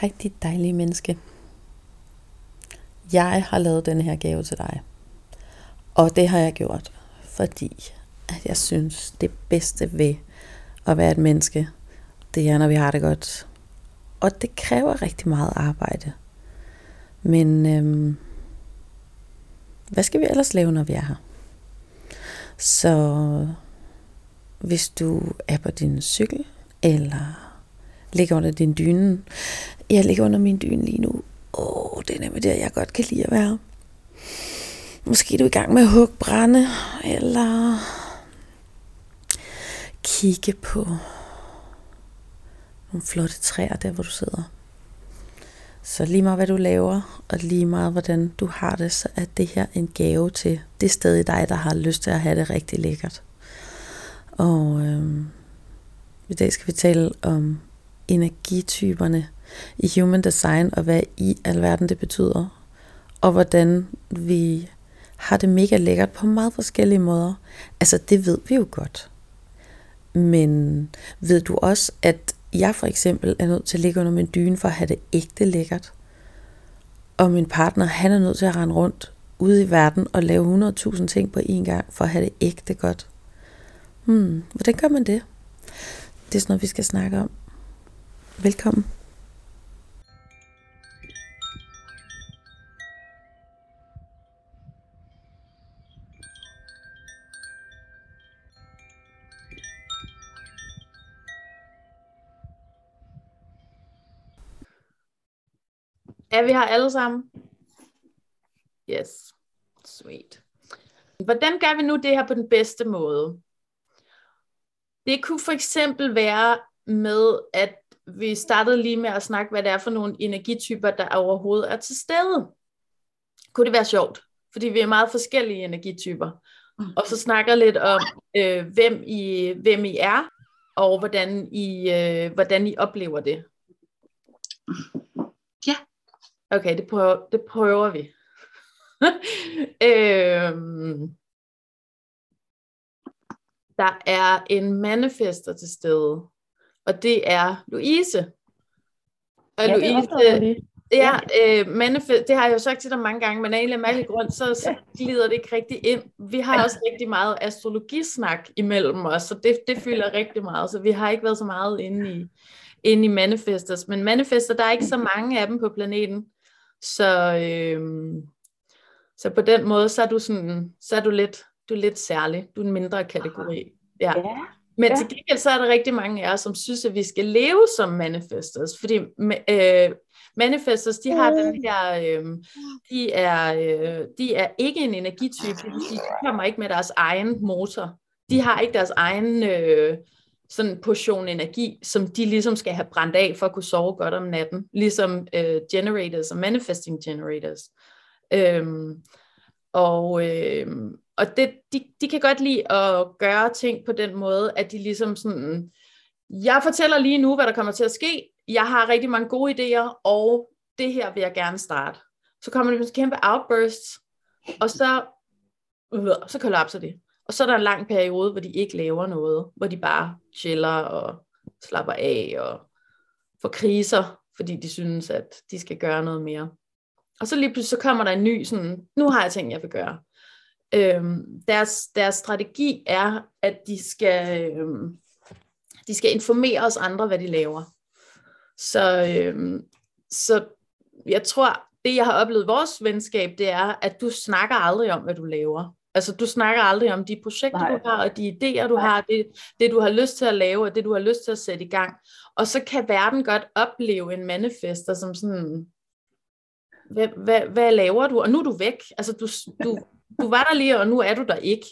Hej dit dejlige menneske. Jeg har lavet denne her gave til dig. Og det har jeg gjort, fordi at jeg synes, det bedste ved at være et menneske, det er, når vi har det godt. Og det kræver rigtig meget arbejde. Men øhm, hvad skal vi ellers lave, når vi er her? Så hvis du er på din cykel, eller ligger under din dyne. Jeg ligger under min dyne lige nu. Åh, oh, det er nemlig der, jeg godt kan lide at være. Måske er du i gang med at hugge brænde, eller kigge på nogle flotte træer der, hvor du sidder. Så lige meget hvad du laver, og lige meget hvordan du har det, så er det her en gave til det sted i dig, der har lyst til at have det rigtig lækkert. Og øhm, i dag skal vi tale om energityperne i human design, og hvad i alverden det betyder. Og hvordan vi har det mega lækkert på meget forskellige måder. Altså det ved vi jo godt. Men ved du også, at jeg for eksempel er nødt til at ligge under min dyne for at have det ægte lækkert. Og min partner, han er nødt til at rende rundt ude i verden og lave 100.000 ting på én gang for at have det ægte godt. Hmm, hvordan gør man det? Det er sådan noget, vi skal snakke om. Velkommen. Er vi her alle sammen? Yes. Sweet. Hvordan gør vi nu det her på den bedste måde? Det kunne for eksempel være med, at vi startede lige med at snakke, hvad det er for nogle energityper, der overhovedet er til stede. Kunne det være sjovt? Fordi vi er meget forskellige energityper. Og så snakker lidt om, øh, hvem, I, hvem I er, og hvordan I, øh, hvordan I oplever det. Okay, det prøver, det prøver vi. øhm, der er en manifester til stede, og det er Louise. Og Ja, det Louise, jeg lige. ja, øh, manifest, det har jeg jo sagt til dig mange gange, men af en eller anden mærkelig grund, så, så glider det ikke rigtig ind. Vi har også rigtig meget astrologisnak imellem os, så det, det fylder rigtig meget, så vi har ikke været så meget inde i, inde i manifesters. Men manifester, der er ikke så mange af dem på planeten, så, øh, så på den måde, så er du, sådan, så er du lidt, du er lidt særlig. Du er en mindre kategori. Ja. Ja. Men Ja. til gengæld så er der rigtig mange af os, som synes, at vi skal leve som manifestors, fordi øh, manifestors, de har den her, øh, de, er, øh, de er ikke en energitype, de kommer ikke med deres egen motor. De har ikke deres egen øh, sådan portion energi, som de ligesom skal have brændt af for at kunne sove godt om natten, ligesom øh, generators og manifesting generators. Øhm, og øh, og det, de, de kan godt lide at gøre ting på den måde, at de ligesom sådan, jeg fortæller lige nu, hvad der kommer til at ske, jeg har rigtig mange gode idéer, og det her vil jeg gerne starte. Så kommer det med kæmpe outbursts, og så, øh, så kollapser det. Og så er der en lang periode, hvor de ikke laver noget, hvor de bare chiller og slapper af og får kriser, fordi de synes, at de skal gøre noget mere. Og så lige pludselig så kommer der en ny, sådan, nu har jeg ting, jeg vil gøre. Øhm, deres, deres strategi er, at de skal, øhm, de skal informere os andre, hvad de laver. Så, øhm, så jeg tror, det jeg har oplevet i vores venskab, det er, at du snakker aldrig om, hvad du laver. Altså, du snakker aldrig om de projekter, Nej. du har, og de idéer, du Nej. har, det, det, du har lyst til at lave, og det, du har lyst til at sætte i gang. Og så kan verden godt opleve en manifester som sådan, hvad, hvad, hvad laver du? Og nu er du væk. Altså, du, du, du var der lige, og nu er du der ikke.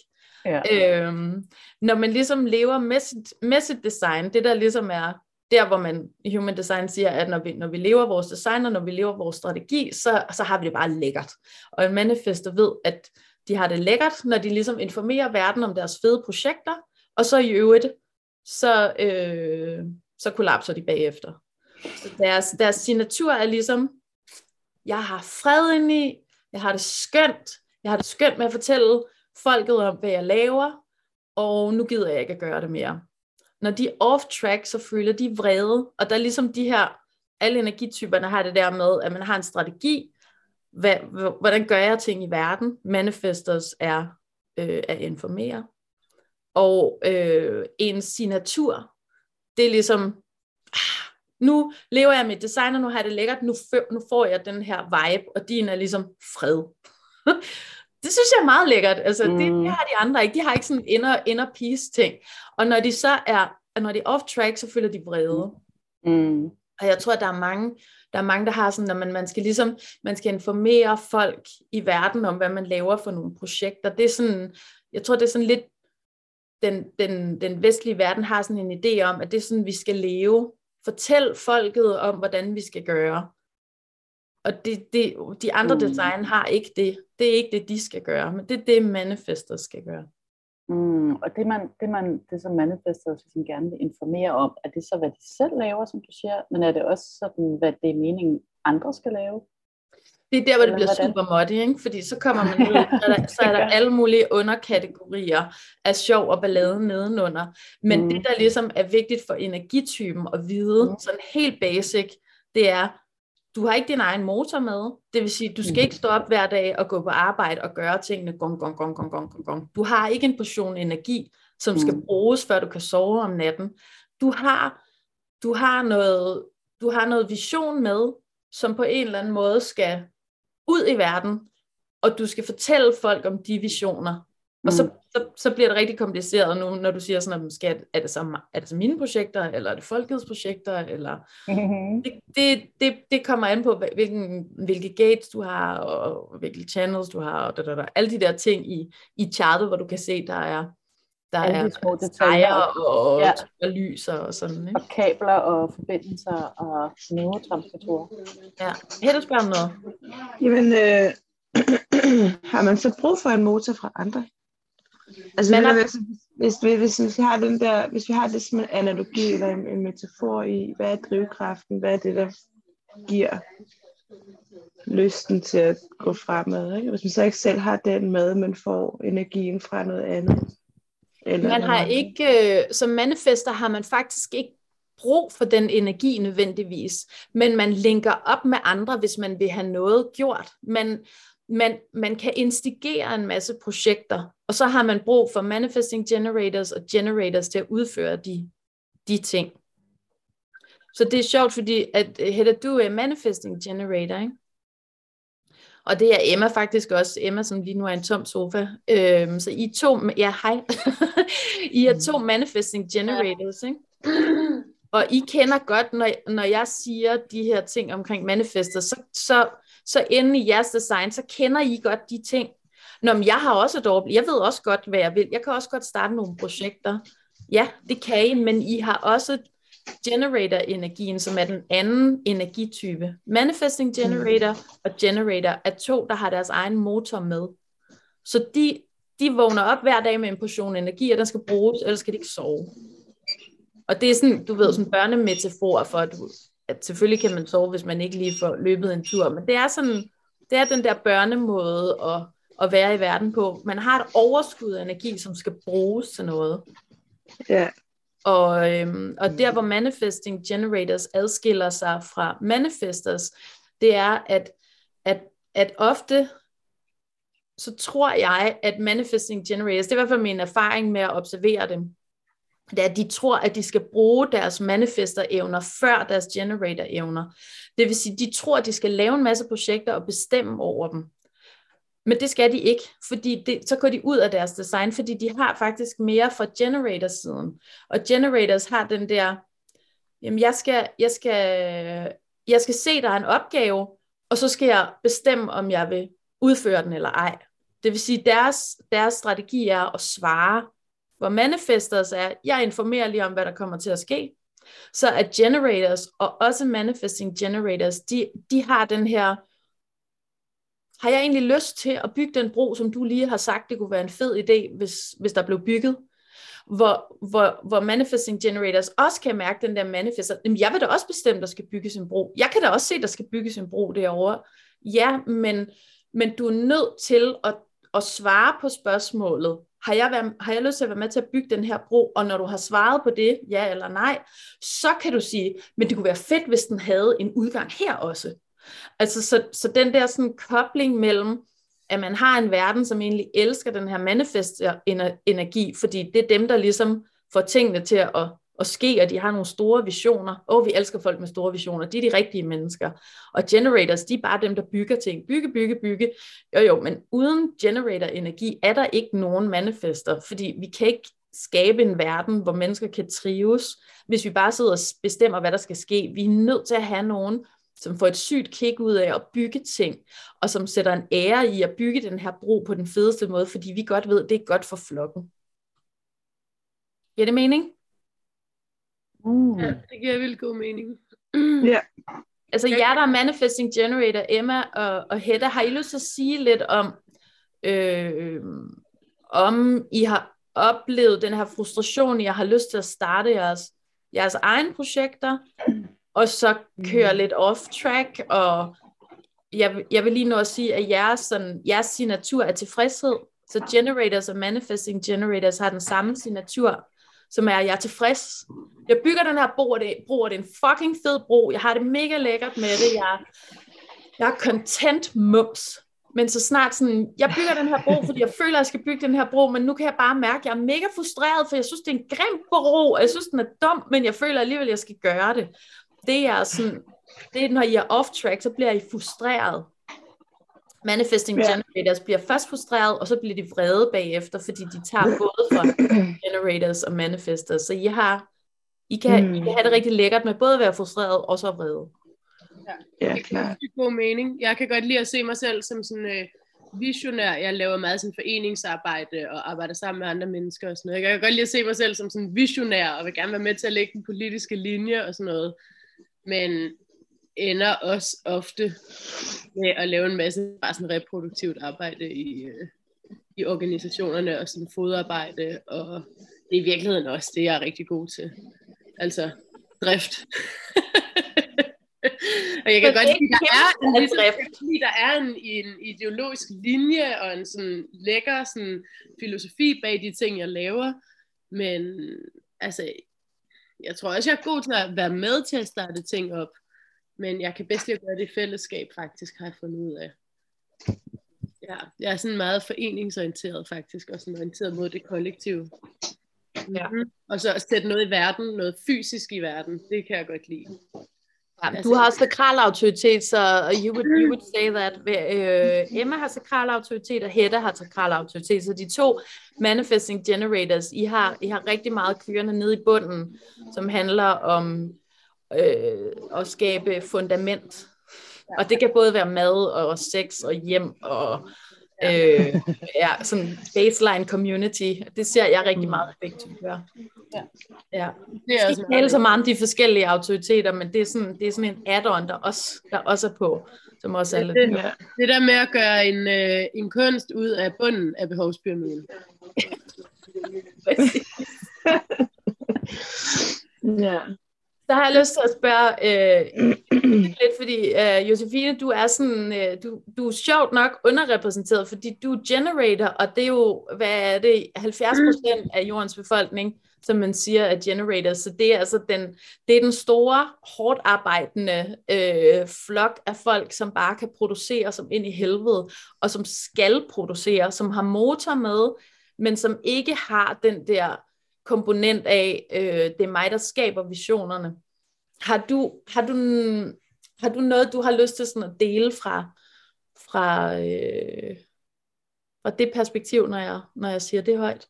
Ja. Øhm, når man ligesom lever med sit, med sit design, det der ligesom er der, hvor man i Human Design siger, at når vi, når vi lever vores design, og når vi lever vores strategi, så, så har vi det bare lækkert. Og en manifester ved, at de har det lækkert, når de ligesom informerer verden om deres fede projekter, og så i øvrigt, så, øh, så kollapser de bagefter. Så deres, deres signatur er ligesom, jeg har fred indeni, jeg har det skønt, jeg har det skønt med at fortælle folket om, hvad jeg laver, og nu gider jeg ikke at gøre det mere. Når de er off track, så føler de vrede, og der er ligesom de her alle energityperne har det der med, at man har en strategi, hvad, hvordan gør jeg ting i verden? Manifestors er øh, at informere. Og øh, en signatur, det er ligesom, ah, nu lever jeg mit design, og nu har jeg det lækkert, nu, nu får jeg den her vibe, og din er ligesom fred. det synes jeg er meget lækkert. Altså, mm. det, det har de andre ikke. De har ikke sådan inner, inner peace ting. Og når de så er, når de er off track, så føler de vrede. Mm. Og jeg tror, at der er mange, der er mange, der har sådan, at man, man skal ligesom, man skal informere folk i verden om, hvad man laver for nogle projekter. Det er sådan, jeg tror, det er sådan lidt, den, den, den vestlige verden har sådan en idé om, at det er sådan, vi skal leve. Fortæl folket om, hvordan vi skal gøre. Og det, det, de andre mm. design har ikke det. Det er ikke det, de skal gøre, men det er det, manifester skal gøre. Mm, og det, man, det, man, det som manifester ligesom gerne vil informere om, er det så, hvad de selv laver, som du siger, men er det også sådan, hvad det er meningen, andre skal lave? Det er der, hvor det bliver hvordan? super muddy, ikke? fordi så kommer man ned, så, er der, så er der alle mulige underkategorier af sjov og ballade nedenunder. Men mm. det, der ligesom er vigtigt for energitypen at vide, mm. sådan helt basic, det er, du har ikke din egen motor med. Det vil sige, du skal ikke stå op hver dag og gå på arbejde og gøre tingene gong, gong, gong, gong, gong, gong. Du har ikke en portion energi, som skal mm. bruges, før du kan sove om natten. Du har, du har, noget, du har noget vision med, som på en eller anden måde skal ud i verden, og du skal fortælle folk om de visioner. Og så, mm. så, så bliver det rigtig kompliceret nu, når du siger sådan, at skal, er, det så, er det så mine projekter, eller er det folkets projekter, eller mm-hmm. det, det, det, det kommer an på, hvilken, hvilke gates du har, og hvilke channels du har, og da, da, da. alle de der ting i, i chartet, hvor du kan se, der er der alle er små detaljer og, ja. og lys og sådan. Ikke? Og kabler og forbindelser og neurotransmittorer. Ja. Du spørger om noget. Jamen, øh, har man så brug for en motor fra andre? Altså, Men, hvis, hvis, hvis, hvis, hvis, vi har den der, hvis vi har det som en analogi eller en, en metafor i, hvad er drivkraften, hvad er det, der giver lysten til at gå fremad. Ikke? Hvis man så ikke selv har den med, men får energien fra noget andet. Eller man har ikke, øh, som manifester har man faktisk ikke brug for den energi nødvendigvis, men man linker op med andre, hvis man vil have noget gjort. Man, man, man kan instigere en masse projekter, og så har man brug for manifesting generators og generators til at udføre de, de ting. Så det er sjovt, fordi at øh, Hedda, du er manifesting generator, ikke? Og det er Emma faktisk også. Emma, som lige nu er en tom sofa. Øhm, så I to, ja hej, I er to manifesting generators, ikke? Og I kender godt, når, når jeg siger de her ting omkring manifester, så, så så inde i jeres design, så kender I godt de ting. Nå, men jeg har også et overblik. Jeg ved også godt, hvad jeg vil. Jeg kan også godt starte nogle projekter. Ja, det kan I, men I har også generator-energien, som er den anden energitype. Manifesting generator og generator er to, der har deres egen motor med. Så de, de vågner op hver dag med en portion energi, og den skal bruges, ellers skal de ikke sove. Og det er sådan, du ved, sådan en børnemetafor for, at du, at selvfølgelig kan man sove, hvis man ikke lige får løbet en tur, men det er sådan, det er den der børnemåde at, at være i verden på. Man har et overskud af energi, som skal bruges til noget. Ja. Og, øhm, og der, hvor manifesting generators adskiller sig fra manifestors, det er, at, at, at ofte, så tror jeg, at manifesting generators, det er i hvert fald min erfaring med at observere dem, det er, at de tror, at de skal bruge deres manifester-evner før deres generator-evner. Det vil sige, de tror, at de skal lave en masse projekter og bestemme over dem. Men det skal de ikke, fordi det, så går de ud af deres design, fordi de har faktisk mere fra generator-siden. Og generators har den der, jamen jeg skal, jeg skal, jeg skal se, der er en opgave, og så skal jeg bestemme, om jeg vil udføre den eller ej. Det vil sige, deres, deres strategi er at svare hvor manifestors er, jeg informerer lige om, hvad der kommer til at ske. Så at generators, og også manifesting generators, de, de har den her, har jeg egentlig lyst til at bygge den bro, som du lige har sagt, det kunne være en fed idé, hvis, hvis der blev bygget? Hvor, hvor, hvor manifesting generators også kan mærke den der manifester, jamen jeg vil da også bestemme, der skal bygges en bro. Jeg kan da også se, der skal bygges en bro derovre. Ja, men, men du er nødt til at, at svare på spørgsmålet, har jeg, været, har jeg lyst til at være med til at bygge den her bro, og når du har svaret på det, ja eller nej, så kan du sige, men det kunne være fedt, hvis den havde en udgang her også. Altså, så, så den der sådan kobling mellem, at man har en verden, som egentlig elsker den her manifest-energi, fordi det er dem, der ligesom får tingene til at, at ske, og de har nogle store visioner. Og vi elsker folk med store visioner. De er de rigtige mennesker. Og generators, de er bare dem, der bygger ting. Bygge, bygge, bygge. Jo jo, men uden generator-energi er der ikke nogen manifester, fordi vi kan ikke skabe en verden, hvor mennesker kan trives, hvis vi bare sidder og bestemmer, hvad der skal ske. Vi er nødt til at have nogen, som får et sygt kick ud af at bygge ting, og som sætter en ære i at bygge den her bro på den fedeste måde, fordi vi godt ved, at det er godt for flokken. Giver det mening? Mm. Ja, det giver vildt god mening. Ja. Altså jer, der er Manifesting Generator, Emma og, og Hedda, har I lyst til at sige lidt om, øh, om I har oplevet den her frustration, I har lyst til at starte jeres, jeres egne projekter, og så køre mm. lidt off-track, og jeg, jeg vil lige nå at sige, at jeres, sådan, jeres signatur er tilfredshed, så generators og manifesting generators har den samme signatur, som er, at jeg er tilfreds. Jeg bygger den her bro, og det, bro, og det er en fucking fed bro. Jeg har det mega lækkert med det. Jeg, jeg er content mums. Men så snart sådan, jeg bygger den her bro, fordi jeg føler, at jeg skal bygge den her bro, men nu kan jeg bare mærke, at jeg er mega frustreret, for jeg synes, det er en grim bro, og jeg synes, den er dum, men jeg føler alligevel, at jeg skal gøre det. Det er sådan, det er, når I er off track, så bliver I frustreret. Manifesting ja. generators bliver først frustreret, og så bliver de vrede bagefter, fordi de tager både fra generators og manifestors. Så I har, I kan, mm. I kan have det rigtig lækkert med både at være frustreret og så vrede. Ja, ja klart. Det er god mening. Jeg kan godt lide at se mig selv som sådan øh, visionær. Jeg laver meget sådan foreningsarbejde og arbejder sammen med andre mennesker og sådan noget. Jeg kan godt lide at se mig selv som sådan visionær og vil gerne være med til at lægge den politiske linje og sådan noget. Men ender også ofte med at lave en masse bare sådan reproduktivt arbejde i, øh, i organisationerne og sådan fodarbejde, og det er i virkeligheden også det, jeg er rigtig god til. Altså drift. og jeg kan godt lide, der er, en, ligesom, der er en, en ideologisk linje og en sådan lækker sådan filosofi bag de ting, jeg laver. Men altså, jeg tror også, jeg er god til at være med til at starte ting op. Men jeg kan bedst lide at gøre det i fællesskab, faktisk, har jeg fundet ud af. Ja, jeg er sådan meget foreningsorienteret, faktisk, og sådan orienteret mod det kollektive. Ja. Mm-hmm. Og så at sætte noget i verden, noget fysisk i verden, det kan jeg godt lide. Ja, du har sakral autoritet, så you would, you would say that. Uh, Emma har sakral autoritet, og Hedda har sakral autoritet. Så de to manifesting generators, I har, I har rigtig meget kørende nede i bunden, som handler om øh, at skabe fundament. Og det kan både være mad og sex og hjem og øh, ja, sådan baseline community. Det ser jeg rigtig meget effektivt gør. Ja. ja. Det er også så meget om de forskellige autoriteter, men det er sådan, det er sådan en add-on, der også, der også er på, som også alle det, det, det der med at gøre en, øh, en kunst ud af bunden af behovspyramiden. ja. Så har jeg lyst til at spørge øh, lidt, fordi øh, Josefine, du er sådan, øh, du, du er sjovt nok underrepræsenteret, fordi du er generator, og det er jo, hvad er det, 70 procent af jordens befolkning, som man siger er generator, så det er altså den, det er den store, hårdt arbejdende øh, flok af folk, som bare kan producere som ind i helvede, og som skal producere, som har motor med, men som ikke har den der komponent af, øh, det er mig, der skaber visionerne. Har du, har, du, har du noget, du har lyst til sådan at dele fra, fra, øh, fra det perspektiv, når jeg, når jeg siger det højt?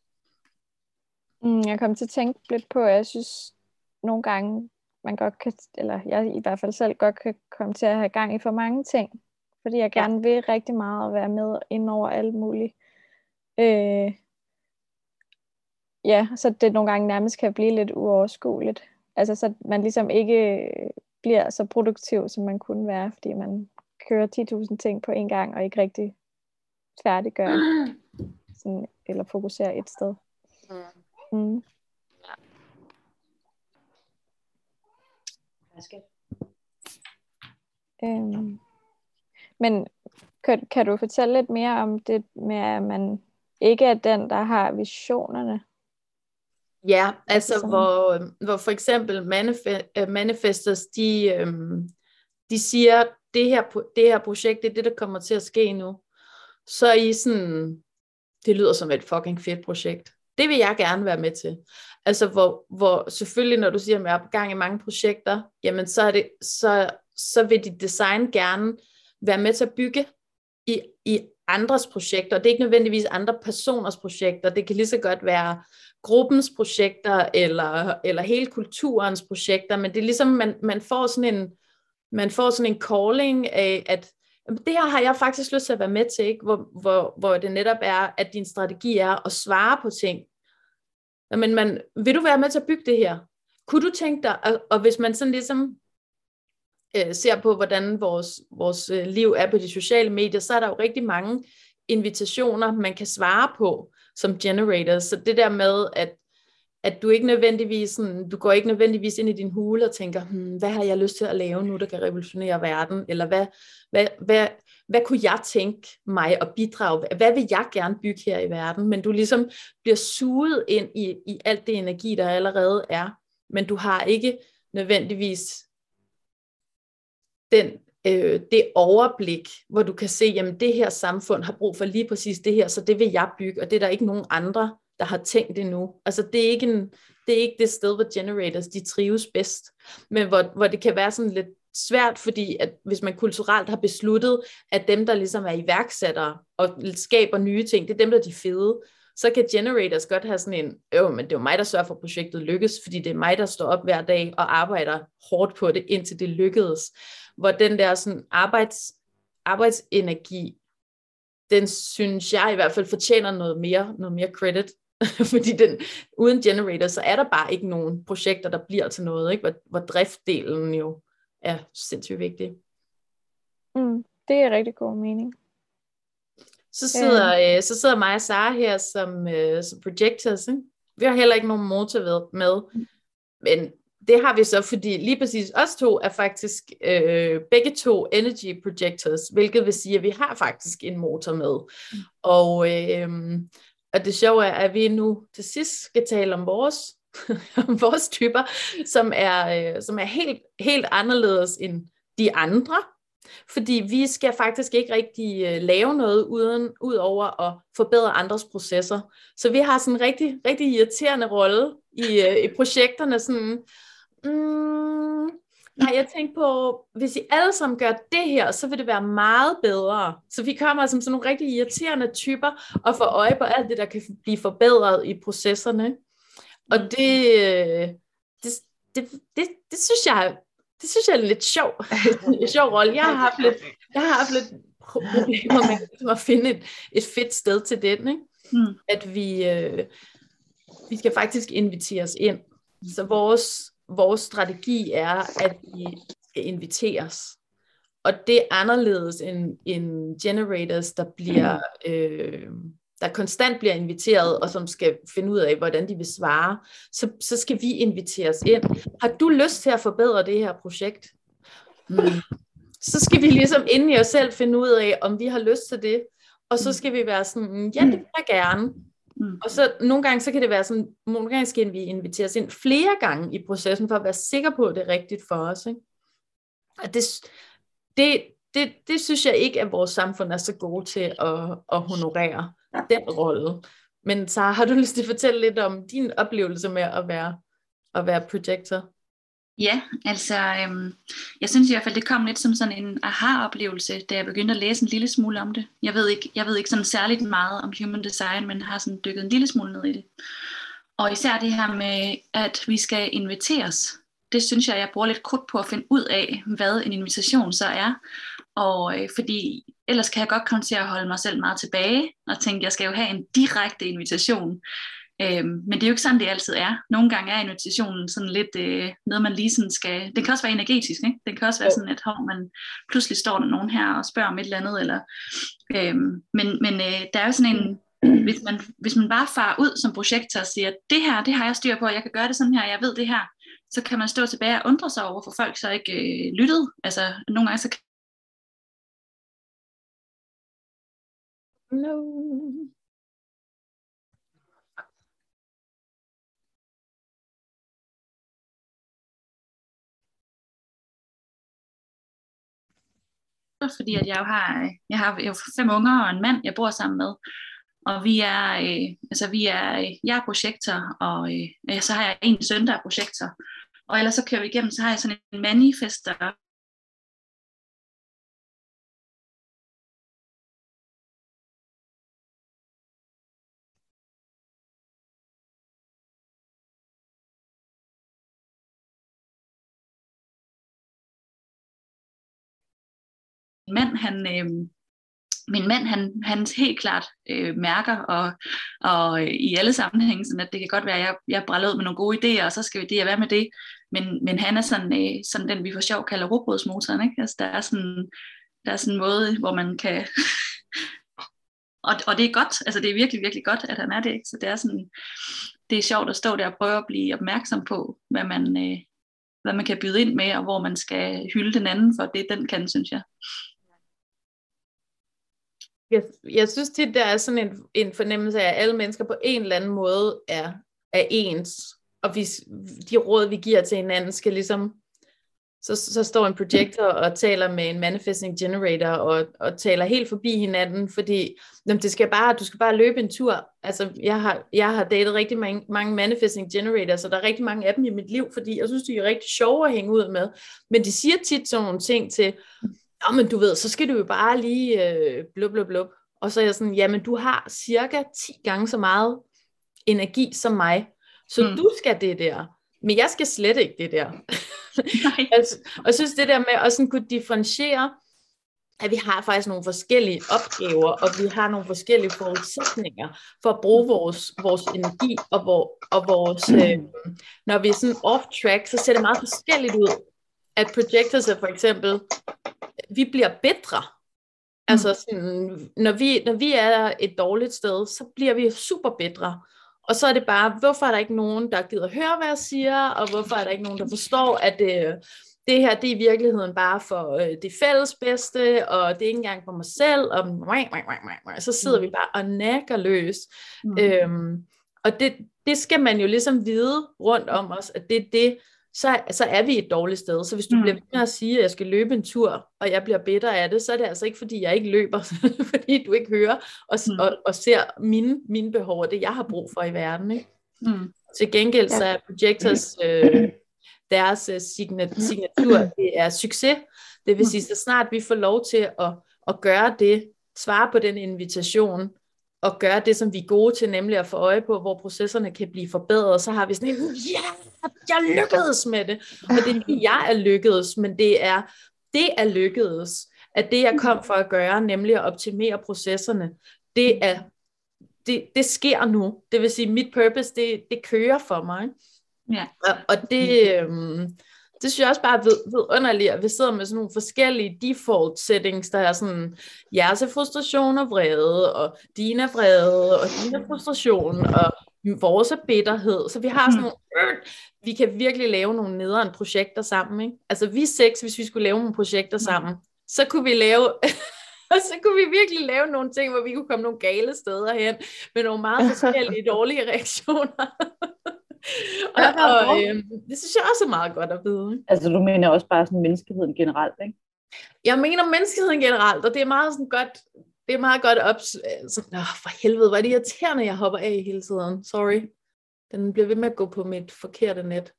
Mm, jeg kom til at tænke lidt på, at jeg synes nogle gange, man godt kan, eller jeg i hvert fald selv godt kan komme til at have gang i for mange ting, fordi jeg gerne vil rigtig meget at være med ind over alt muligt. Øh, ja, så det nogle gange nærmest kan blive lidt uoverskueligt. Altså så man ligesom ikke bliver så produktiv, som man kunne være, fordi man kører 10.000 ting på en gang, og ikke rigtig færdiggør sådan, eller fokuserer et sted. Mm. Mm. Ja. Øhm, men kan, kan du fortælle lidt mere om det med, at man ikke er den, der har visionerne. Ja, altså hvor, hvor for eksempel manif- øh, manifestors, de, øhm, de siger, det her, det her projekt, det er det, der kommer til at ske nu. Så er I sådan, det lyder som et fucking fedt projekt. Det vil jeg gerne være med til. Altså hvor, hvor selvfølgelig, når du siger, at jeg er på gang i mange projekter, jamen så, er det, så, så vil dit design gerne være med til at bygge i, i andres projekter. Det er ikke nødvendigvis andre personers projekter. Det kan lige så godt være gruppens projekter, eller, eller hele kulturens projekter, men det er ligesom, man, man får sådan en, man får sådan en calling af, at det her har jeg faktisk lyst til at være med til, ikke? Hvor, hvor, hvor det netop er, at din strategi er at svare på ting. Men man, vil du være med til at bygge det her? Kunne du tænke dig, og, og hvis man sådan ligesom øh, ser på, hvordan vores, vores øh, liv er på de sociale medier, så er der jo rigtig mange invitationer, man kan svare på som generator. Så det der med, at, at du ikke nødvendigvis sådan, du går ikke nødvendigvis ind i din hule og tænker, hmm, hvad har jeg lyst til at lave nu, der kan revolutionere verden? Eller hvad, hvad, hvad, hvad kunne jeg tænke mig at bidrage? Hvad vil jeg gerne bygge her i verden? Men du ligesom bliver suget ind i, i alt det energi, der allerede er. Men du har ikke nødvendigvis den, øh, det overblik, hvor du kan se, jamen det her samfund har brug for lige præcis det her, så det vil jeg bygge, og det er der ikke nogen andre, der har tænkt endnu. Altså det er ikke, en, det, er ikke det sted, hvor generators de trives bedst, men hvor, hvor det kan være sådan lidt svært, fordi at hvis man kulturelt har besluttet, at dem, der ligesom er iværksættere og skaber nye ting, det er dem, der er de fede, så kan generators godt have sådan en, øh, men det er jo mig, der sørger for, at projektet lykkes, fordi det er mig, der står op hver dag og arbejder hårdt på det, indtil det lykkedes hvor den der sådan arbejds, arbejdsenergi, den synes jeg i hvert fald fortjener noget mere, noget mere credit. Fordi den, uden generator, så er der bare ikke nogen projekter, der bliver til noget, ikke? Hvor, hvor driftdelen jo er sindssygt vigtig. Mm, det er rigtig god mening. Så sidder, ja. øh, så sidder mig og Sara her som, øh, som projectors. Ikke? Vi har heller ikke nogen motor med, men det har vi så, fordi lige præcis os to er faktisk øh, begge to energy projectors, hvilket vil sige, at vi har faktisk en motor med. Mm. Og, øh, og det sjove er, at vi nu til sidst skal tale om vores, om vores typer, som er, øh, som er helt, helt anderledes end de andre. Fordi vi skal faktisk ikke rigtig øh, lave noget uden, ud over at forbedre andres processer. Så vi har sådan en rigtig, rigtig irriterende rolle i, øh, i projekterne, sådan, Mm, nej, jeg tænkte på, hvis I alle sammen gør det her, så vil det være meget bedre. Så vi kommer som sådan nogle rigtig irriterende typer og får øje på alt det, der kan blive forbedret i processerne. Og mm. det, det, det, det, det synes jeg det synes jeg er lidt sjov, en sjov rolle. Jeg har haft lidt, jeg har haft lidt problemer med ligesom at finde et, et fedt sted til den. Ikke? Mm. At vi, øh, vi skal faktisk inviteres ind. Så vores vores strategi er, at vi skal inviteres. Og det er anderledes end, end generators, der bliver øh, der konstant bliver inviteret, og som skal finde ud af, hvordan de vil svare, så, så skal vi inviteres ind. Har du lyst til at forbedre det her projekt? Mm. Så skal vi ligesom inde i os selv finde ud af, om vi har lyst til det. Og så skal vi være sådan, ja, det vil jeg gerne. Mm. Og så nogle gange, så kan det være sådan, nogle gange skal vi inviteres ind flere gange i processen, for at være sikker på, at det er rigtigt for os. Ikke? Og det, det, det, det synes jeg ikke, at vores samfund er så gode til at, at honorere den rolle. Men så har du lyst til at fortælle lidt om din oplevelse med at være, at være projector? Ja, altså øhm, jeg synes i hvert fald, det kom lidt som sådan en aha-oplevelse, da jeg begyndte at læse en lille smule om det. Jeg ved ikke, jeg ved ikke sådan særligt meget om human design, men har sådan dykket en lille smule ned i det. Og især det her med, at vi skal inviteres, det synes jeg, jeg bruger lidt krudt på at finde ud af, hvad en invitation så er. Og øh, fordi ellers kan jeg godt komme til at holde mig selv meget tilbage, og tænke, jeg skal jo have en direkte invitation. Øhm, men det er jo ikke sådan, det altid er. Nogle gange er invitationen sådan lidt øh, noget, man lige sådan skal... Det kan også være energetisk, ikke? Det kan også være sådan, at hov, man pludselig står der nogen her og spørger om et eller andet. Eller, øhm, men men øh, der er jo sådan en... Hvis man, hvis man bare farer ud som projektor og siger, det her, det har jeg styr på, jeg kan gøre det sådan her, jeg ved det her, så kan man stå tilbage og undre sig over, for folk så ikke øh, lyttede. Altså, nogle gange så No. fordi at jeg jo har, jeg har jo fem unger og en mand, jeg bor sammen med. Og vi er, øh, altså vi er, øh, jeg er projektor, og øh, så har jeg en søn, der er projektor. Og ellers så kører vi igennem, så har jeg sådan en manifester mand, han, øh, min mand, han, han helt klart øh, mærker, og, og øh, i alle sammenhænge, sådan at det kan godt være, at jeg, jeg brænder ud med nogle gode idéer, og så skal vi det, være med det. Men, men han er sådan, øh, sådan den, vi for sjov kalder robrødsmotoren. Ikke? Altså, der, er sådan, der er sådan en måde, hvor man kan... og, og det er godt, altså det er virkelig, virkelig godt, at han er det. Ikke? Så det er sådan, det er sjovt at stå der og prøve at blive opmærksom på, hvad man, øh, hvad man kan byde ind med, og hvor man skal hylde den anden for det, den kan, synes jeg jeg, jeg synes tit, der er sådan en, en fornemmelse af, at alle mennesker på en eller anden måde er, er ens. Og vi, de råd, vi giver til hinanden, skal ligesom... Så, så står en projektor og taler med en manifesting generator og, og taler helt forbi hinanden, fordi jamen, det skal bare, du skal bare løbe en tur. Altså, jeg har, jeg har datet rigtig mange, mange manifesting generators, så der er rigtig mange af dem i mit liv, fordi jeg synes, de er rigtig sjove at hænge ud med. Men de siger tit sådan nogle ting til, Nå, men du ved, så skal du jo bare lige øh, blub, blub, blub. Og så er jeg sådan, jamen du har cirka 10 gange så meget energi som mig, så mm. du skal det der. Men jeg skal slet ikke det der. Nej. altså, og jeg synes det der med at sådan kunne differentiere, at vi har faktisk nogle forskellige opgaver, og vi har nogle forskellige forudsætninger for at bruge vores, vores energi, og, hvor, og vores, mm. øh, når vi er sådan off-track, så ser det meget forskelligt ud. At projectors er for eksempel vi bliver bedre. Altså mm. sådan, når vi, når vi er et dårligt sted, så bliver vi super bedre. Og så er det bare, hvorfor er der ikke nogen, der gider høre, hvad jeg siger, og hvorfor er der ikke nogen, der forstår, at det, det her, det er i virkeligheden bare for øh, det fælles bedste, og det er ikke engang for mig selv, og så sidder mm. vi bare og nækker løs. Mm. Øhm, og det, det skal man jo ligesom vide rundt om os, at det er det, så, så er vi et dårligt sted. Så hvis du mm. bliver ved med at sige, at jeg skal løbe en tur, og jeg bliver bedre af det, så er det altså ikke, fordi jeg ikke løber, fordi du ikke hører og, mm. og, og ser mine, mine behov og det, jeg har brug for i verden. Ikke? Mm. Til gengæld så er projectors øh, deres øh, signatur, det er succes. Det vil sige, så snart vi får lov til at, at gøre det, svare på den invitation, og gøre det, som vi er gode til, nemlig at få øje på, hvor processerne kan blive forbedret, så har vi sådan en, ja, yeah, jeg lykkedes med det. Og det er ikke, jeg er lykkedes, men det er, det er lykkedes, at det, jeg kom for at gøre, nemlig at optimere processerne, det er, det, det sker nu. Det vil sige, mit purpose, det, det kører for mig. Ja. Og, og det, øhm, det synes jeg også bare er vidunderligt, at vi sidder med sådan nogle forskellige default settings, der er sådan, jeres er frustration og vrede, og dine er vrede, og dine er frustration, og vores er bitterhed. Så vi har sådan nogle, øh, vi kan virkelig lave nogle nederen projekter sammen. Ikke? Altså vi seks, hvis vi skulle lave nogle projekter sammen, så kunne vi lave, og så kunne vi virkelig lave nogle ting, hvor vi kunne komme nogle gale steder hen, med nogle meget forskellige dårlige reaktioner og, og øh, det synes jeg også er meget godt at vide. Altså du mener også bare sådan menneskeheden generelt, ikke? Jeg mener menneskeheden generelt, og det er meget sådan godt, det er meget godt op, så, åh, for helvede, hvor er det irriterende, jeg hopper af hele tiden. Sorry. Den bliver ved med at gå på mit forkerte net.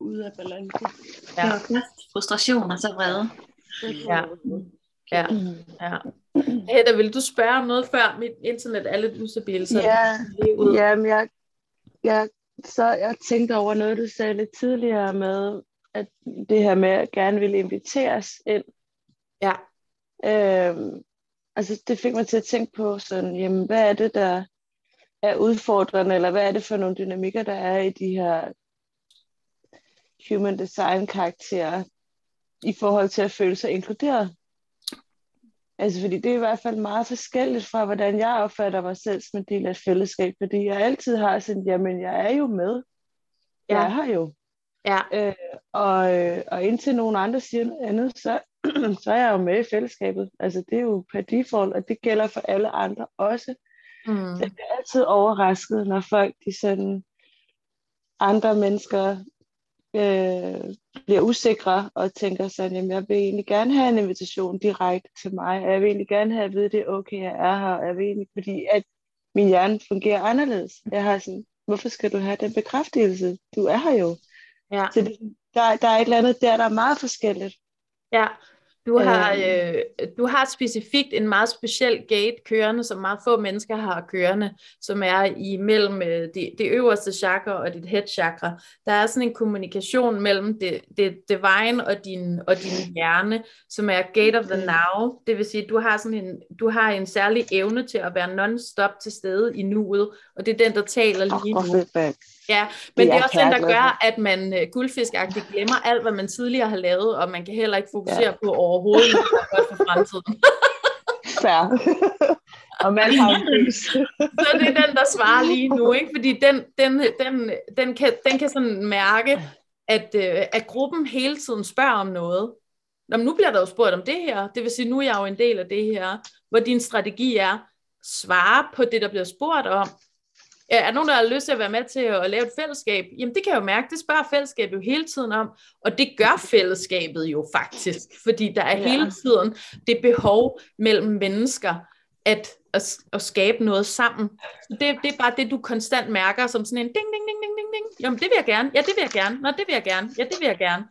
Ude af balance. Ja. Frustration og så vrede. Ja. Ja, ja. Hedda, vil du spørge om noget før mit internet er lidt ustabilt? Så ja, ja men jeg, jeg, så jeg tænkte over noget, du sagde lidt tidligere med, at det her med at gerne ville inviteres ind. Ja. Øhm, altså det fik mig til at tænke på sådan, jamen hvad er det, der er udfordrende, eller hvad er det for nogle dynamikker, der er i de her human design karakterer i forhold til at føle sig inkluderet? Altså, fordi det er i hvert fald meget forskelligt fra, hvordan jeg opfatter mig selv som en del af et fællesskab, fordi jeg altid har sådan, jamen, jeg er jo med. Ja. Jeg er her jo. Ja. Øh, og, øh, og indtil nogen andre siger noget andet, så, så er jeg jo med i fællesskabet. Altså, det er jo per default, og det gælder for alle andre også. Mm. Så jeg er altid overrasket, når folk, de sådan, andre mennesker øh, bliver usikre og tænker sådan, jamen jeg vil egentlig gerne have en invitation direkte til mig, og jeg vil egentlig gerne have at vide, det er okay, jeg er her, og jeg vil egentlig, fordi at min hjerne fungerer anderledes. Jeg har sådan, hvorfor skal du have den bekræftelse? Du er her jo. Ja. Så det, der, der er et eller andet der, der er meget forskelligt. Ja, du har, øh, du har specifikt en meget speciel gate kørende, som meget få mennesker har kørende, som er imellem øh, det, det øverste chakra og dit head chakra. Der er sådan en kommunikation mellem det, det divine og din, og din hjerne, som er gate of the now. Det vil sige, du har sådan en, du har en særlig evne til at være non-stop til stede i nuet, og det er den, der taler lige nu. Ja, men det er, det er også den, der gør, at man uh, guldfiskagtigt glemmer alt, hvad man tidligere har lavet, og man kan heller ikke fokusere ja. på overhovedet, hvad for fremtiden. Fair. og man har Så det er den, der svarer lige nu, ikke? fordi den, den, den, den, kan, den kan sådan mærke, at, uh, at gruppen hele tiden spørger om noget. Nå, men nu bliver der jo spurgt om det her, det vil sige, nu er jeg jo en del af det her, hvor din strategi er, svare på det, der bliver spurgt om, er der nogen, der har lyst til at være med til at lave et fællesskab? Jamen det kan jeg jo mærke, det spørger fællesskabet jo hele tiden om, og det gør fællesskabet jo faktisk, fordi der er ja. hele tiden det behov mellem mennesker, at, at, at skabe noget sammen. Så det, det er bare det, du konstant mærker som sådan en ding, ding, ding, ding, ding, ding. Jamen det vil jeg gerne, ja det vil jeg gerne, nå det vil jeg gerne, ja det vil jeg gerne.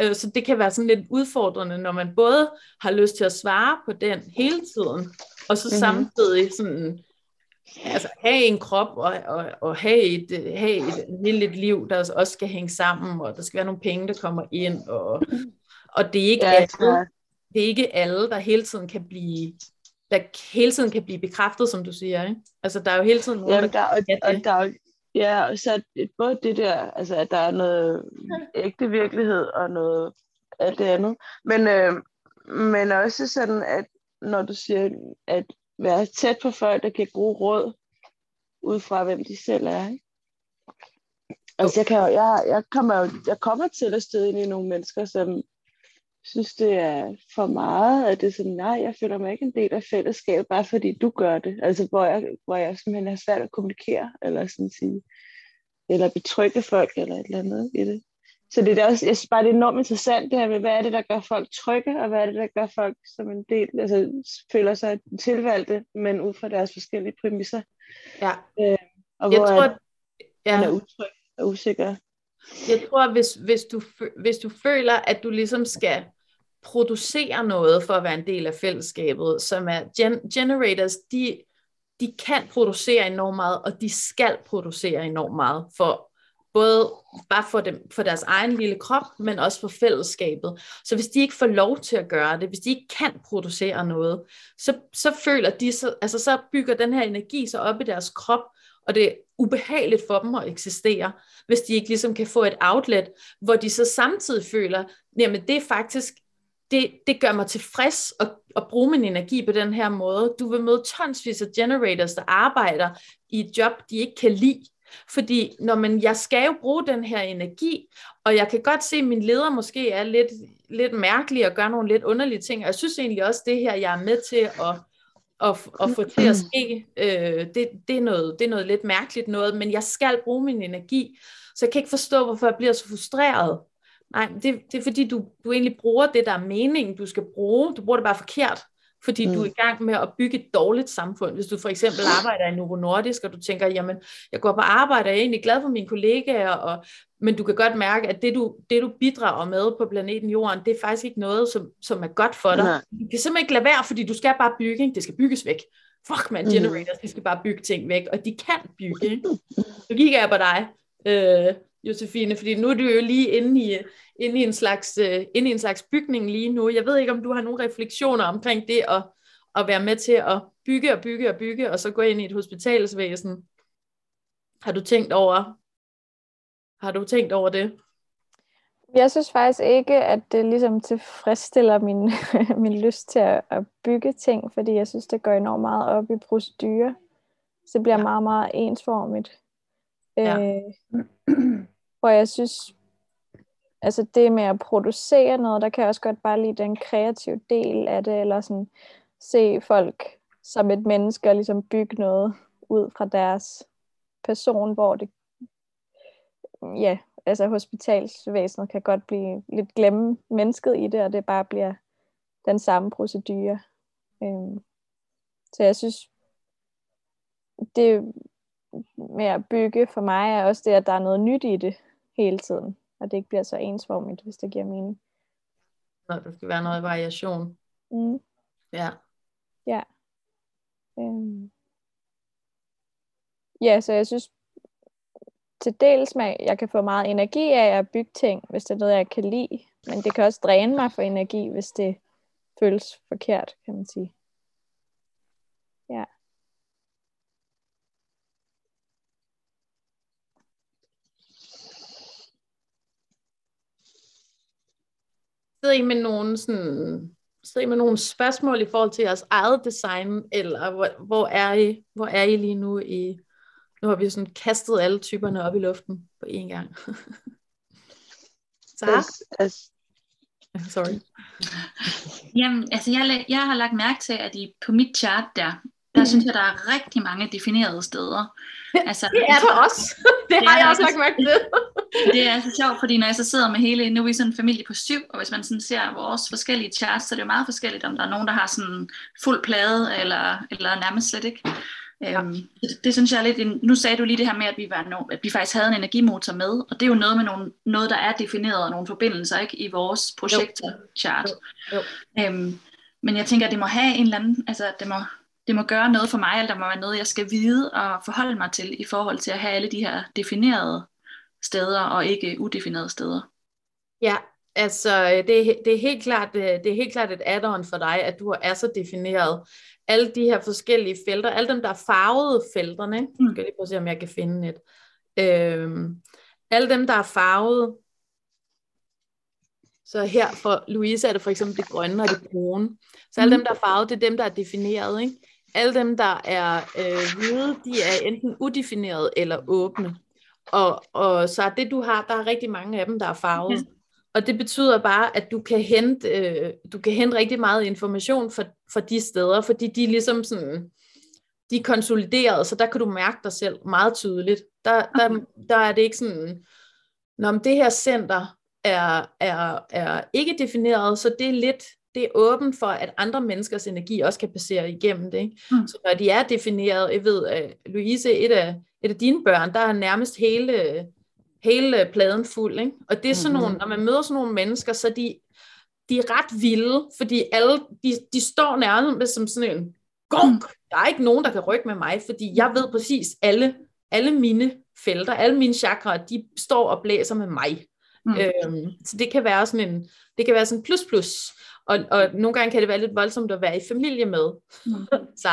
Øh, så det kan være sådan lidt udfordrende, når man både har lyst til at svare på den hele tiden, og så mm-hmm. samtidig sådan altså have en krop og, og, og have, et, have et lille liv, der også skal hænge sammen, og der skal være nogle penge, der kommer ind, og, og det er ikke ja, alle, det er ikke alle, der hele tiden kan blive der hele tiden kan blive bekræftet, som du siger, ikke? Altså, der er jo hele tiden nogen, Jamen, der, der, og, og der er Ja, og så både det der, altså at der er noget ægte virkelighed og noget af det andet, men, øh, men også sådan, at når du siger, at være tæt på folk, der giver gode råd, ud fra hvem de selv er. Ikke? Altså jeg, kan jo, jeg, jeg, kommer jo, jeg kommer til at støde ind i nogle mennesker, som synes, det er for meget, at det er sådan, nej, jeg føler mig ikke en del af fællesskabet, bare fordi du gør det. Altså, hvor jeg, hvor jeg simpelthen har svært at kommunikere, eller sådan sige, eller betrygge folk, eller et eller andet i det. Så det er også, jeg synes bare, det er enormt interessant det her med, hvad er det, der gør folk trygge, og hvad er det, der gør folk som en del, altså føler sig tilvalgte, men ud fra deres forskellige præmisser. Ja. Øh, og jeg hvor tror, at, ja. man er utryg og usikker. Jeg tror, hvis, hvis, du, hvis du føler, at du ligesom skal producere noget for at være en del af fællesskabet, som er gen- generators, de, de kan producere enormt meget, og de skal producere enormt meget for både bare for, dem, for deres egen lille krop, men også for fællesskabet. Så hvis de ikke får lov til at gøre det, hvis de ikke kan producere noget, så, så føler de, så, altså så bygger den her energi sig op i deres krop, og det er ubehageligt for dem at eksistere, hvis de ikke ligesom kan få et outlet, hvor de så samtidig føler, jamen det er faktisk, det, det gør mig tilfreds at, at bruge min energi på den her måde. Du vil møde tonsvis af generators, der arbejder i et job, de ikke kan lide, fordi når man, jeg skal jo bruge den her energi, og jeg kan godt se, at min leder måske er lidt, lidt mærkelig og gør nogle lidt underlige ting, og jeg synes egentlig også, det her, jeg er med til at, at, at få til at ske, øh, det, det, er noget, det er noget lidt mærkeligt noget, men jeg skal bruge min energi, så jeg kan ikke forstå, hvorfor jeg bliver så frustreret. Nej, det, det er fordi, du, du egentlig bruger det, der er meningen, du skal bruge. Du bruger det bare forkert fordi mm. du er i gang med at bygge et dårligt samfund. Hvis du for eksempel arbejder i Novo Nordisk, og du tænker, jamen, jeg går på arbejde, og jeg er egentlig glad for mine kollegaer, og, men du kan godt mærke, at det du, det, du bidrager med på planeten Jorden, det er faktisk ikke noget, som, som er godt for dig. Nej. Du kan simpelthen ikke lade være, fordi du skal bare bygge, ikke? det skal bygges væk. Fuck man, mm. generators, de skal bare bygge ting væk, og de kan bygge. Ikke? Så kigger jeg på dig, øh, Josefine, fordi nu er du jo lige inde i, inde i, en slags, uh, inde i en slags bygning lige nu. Jeg ved ikke, om du har nogle refleksioner omkring det at, at være med til at bygge og bygge og bygge, og så gå ind i et hospitalsvæsen. Har du tænkt over, har du tænkt over det? Jeg synes faktisk ikke, at det ligesom tilfredsstiller min, min lyst til at, at bygge ting, fordi jeg synes, det går enormt meget op i procedurer. Så det bliver ja. meget, meget ensformigt. Ja. Øh, hvor jeg synes, altså det med at producere noget, der kan jeg også godt bare lide den kreative del af det, eller sådan se folk som et menneske og ligesom bygge noget ud fra deres person, hvor det ja, altså hospitalsvæsenet kan godt blive lidt glemme mennesket i det, og det bare bliver den samme procedure. Øhm, så jeg synes, det med at bygge for mig er også det, at der er noget nyt i det hele tiden, og det ikke bliver så ensformigt, hvis det giver mening. Når der skal være noget variation. Mm. Ja. Ja. Øhm. Ja, så jeg synes til dels, med, jeg kan få meget energi af at bygge ting, hvis det er noget, jeg kan lide. Men det kan også dræne mig for energi, hvis det føles forkert, kan man sige. Ja. Sidder I med nogle sådan sidder I med nogle spørgsmål i forhold til jeres eget design, eller hvor, hvor, er I, hvor er I lige nu i, nu har vi sådan kastet alle typerne op i luften på én gang. Sara? As, Sorry. Jamen, altså jeg, jeg har lagt mærke til, at I på mit chart der, der mm. synes jeg, der er rigtig mange definerede steder. Altså, det er der også. Det, det har jeg også lagt mærke til. det er så sjovt, fordi når jeg så sidder med hele, nu er vi sådan en familie på syv, og hvis man sådan ser vores forskellige charts, så er det jo meget forskelligt, om der er nogen, der har sådan fuld plade, eller, eller nærmest slet ikke. Ja. Øhm, det, det synes jeg er lidt, en, nu sagde du lige det her med, at vi, var no, at vi faktisk havde en energimotor med, og det er jo noget med nogle, noget, der er defineret, og nogle forbindelser ikke, i vores projektor-chart. Jo. Jo. Øhm, men jeg tænker, at det må have en eller anden, altså det må, det må gøre noget for mig, eller der må være noget, jeg skal vide og forholde mig til, i forhold til at have alle de her definerede steder, og ikke udefinerede steder. Ja, altså det, det, er helt klart, det er helt klart et add-on for dig, at du er så defineret alle de her forskellige felter, alle dem, der er farvede felterne? Mm. skal lige prøve at se, om jeg kan finde et. Øhm, alle dem, der er farvede, så her for Louise er det for eksempel det grønne og det brune. Så alle mm. dem, der er farvede, det er dem, der er defineret. Ikke? Alle dem, der er øh, hvide, de er enten udefineret eller åbne. Og, og så er det, du har, der er rigtig mange af dem, der er farvede. Mm. Og det betyder bare, at du kan hente, øh, du kan hente rigtig meget information fra, fra de steder, fordi de er ligesom sådan, de er konsolideret, så der kan du mærke dig selv meget tydeligt. Der, der, der er det ikke sådan, når det her center er, er, er ikke defineret, så det er lidt, det er åbent for, at andre menneskers energi også kan passere igennem det. Ikke? Mm. Så når de er defineret, jeg ved, at Louise, et af, et af dine børn, der er nærmest hele hele pladen fuld. Ikke? Og det er sådan nogle, mm-hmm. når man møder sådan nogle mennesker, så de, de er ret vilde, fordi alle, de, de står nærmest som sådan en gunk. Der er ikke nogen, der kan rykke med mig, fordi jeg ved præcis alle, alle mine felter, alle mine chakra, de står og blæser med mig. Mm. Øhm, så det kan være sådan en, det kan være sådan plus plus. Og, og nogle gange kan det være lidt voldsomt at være i familie med, mm. så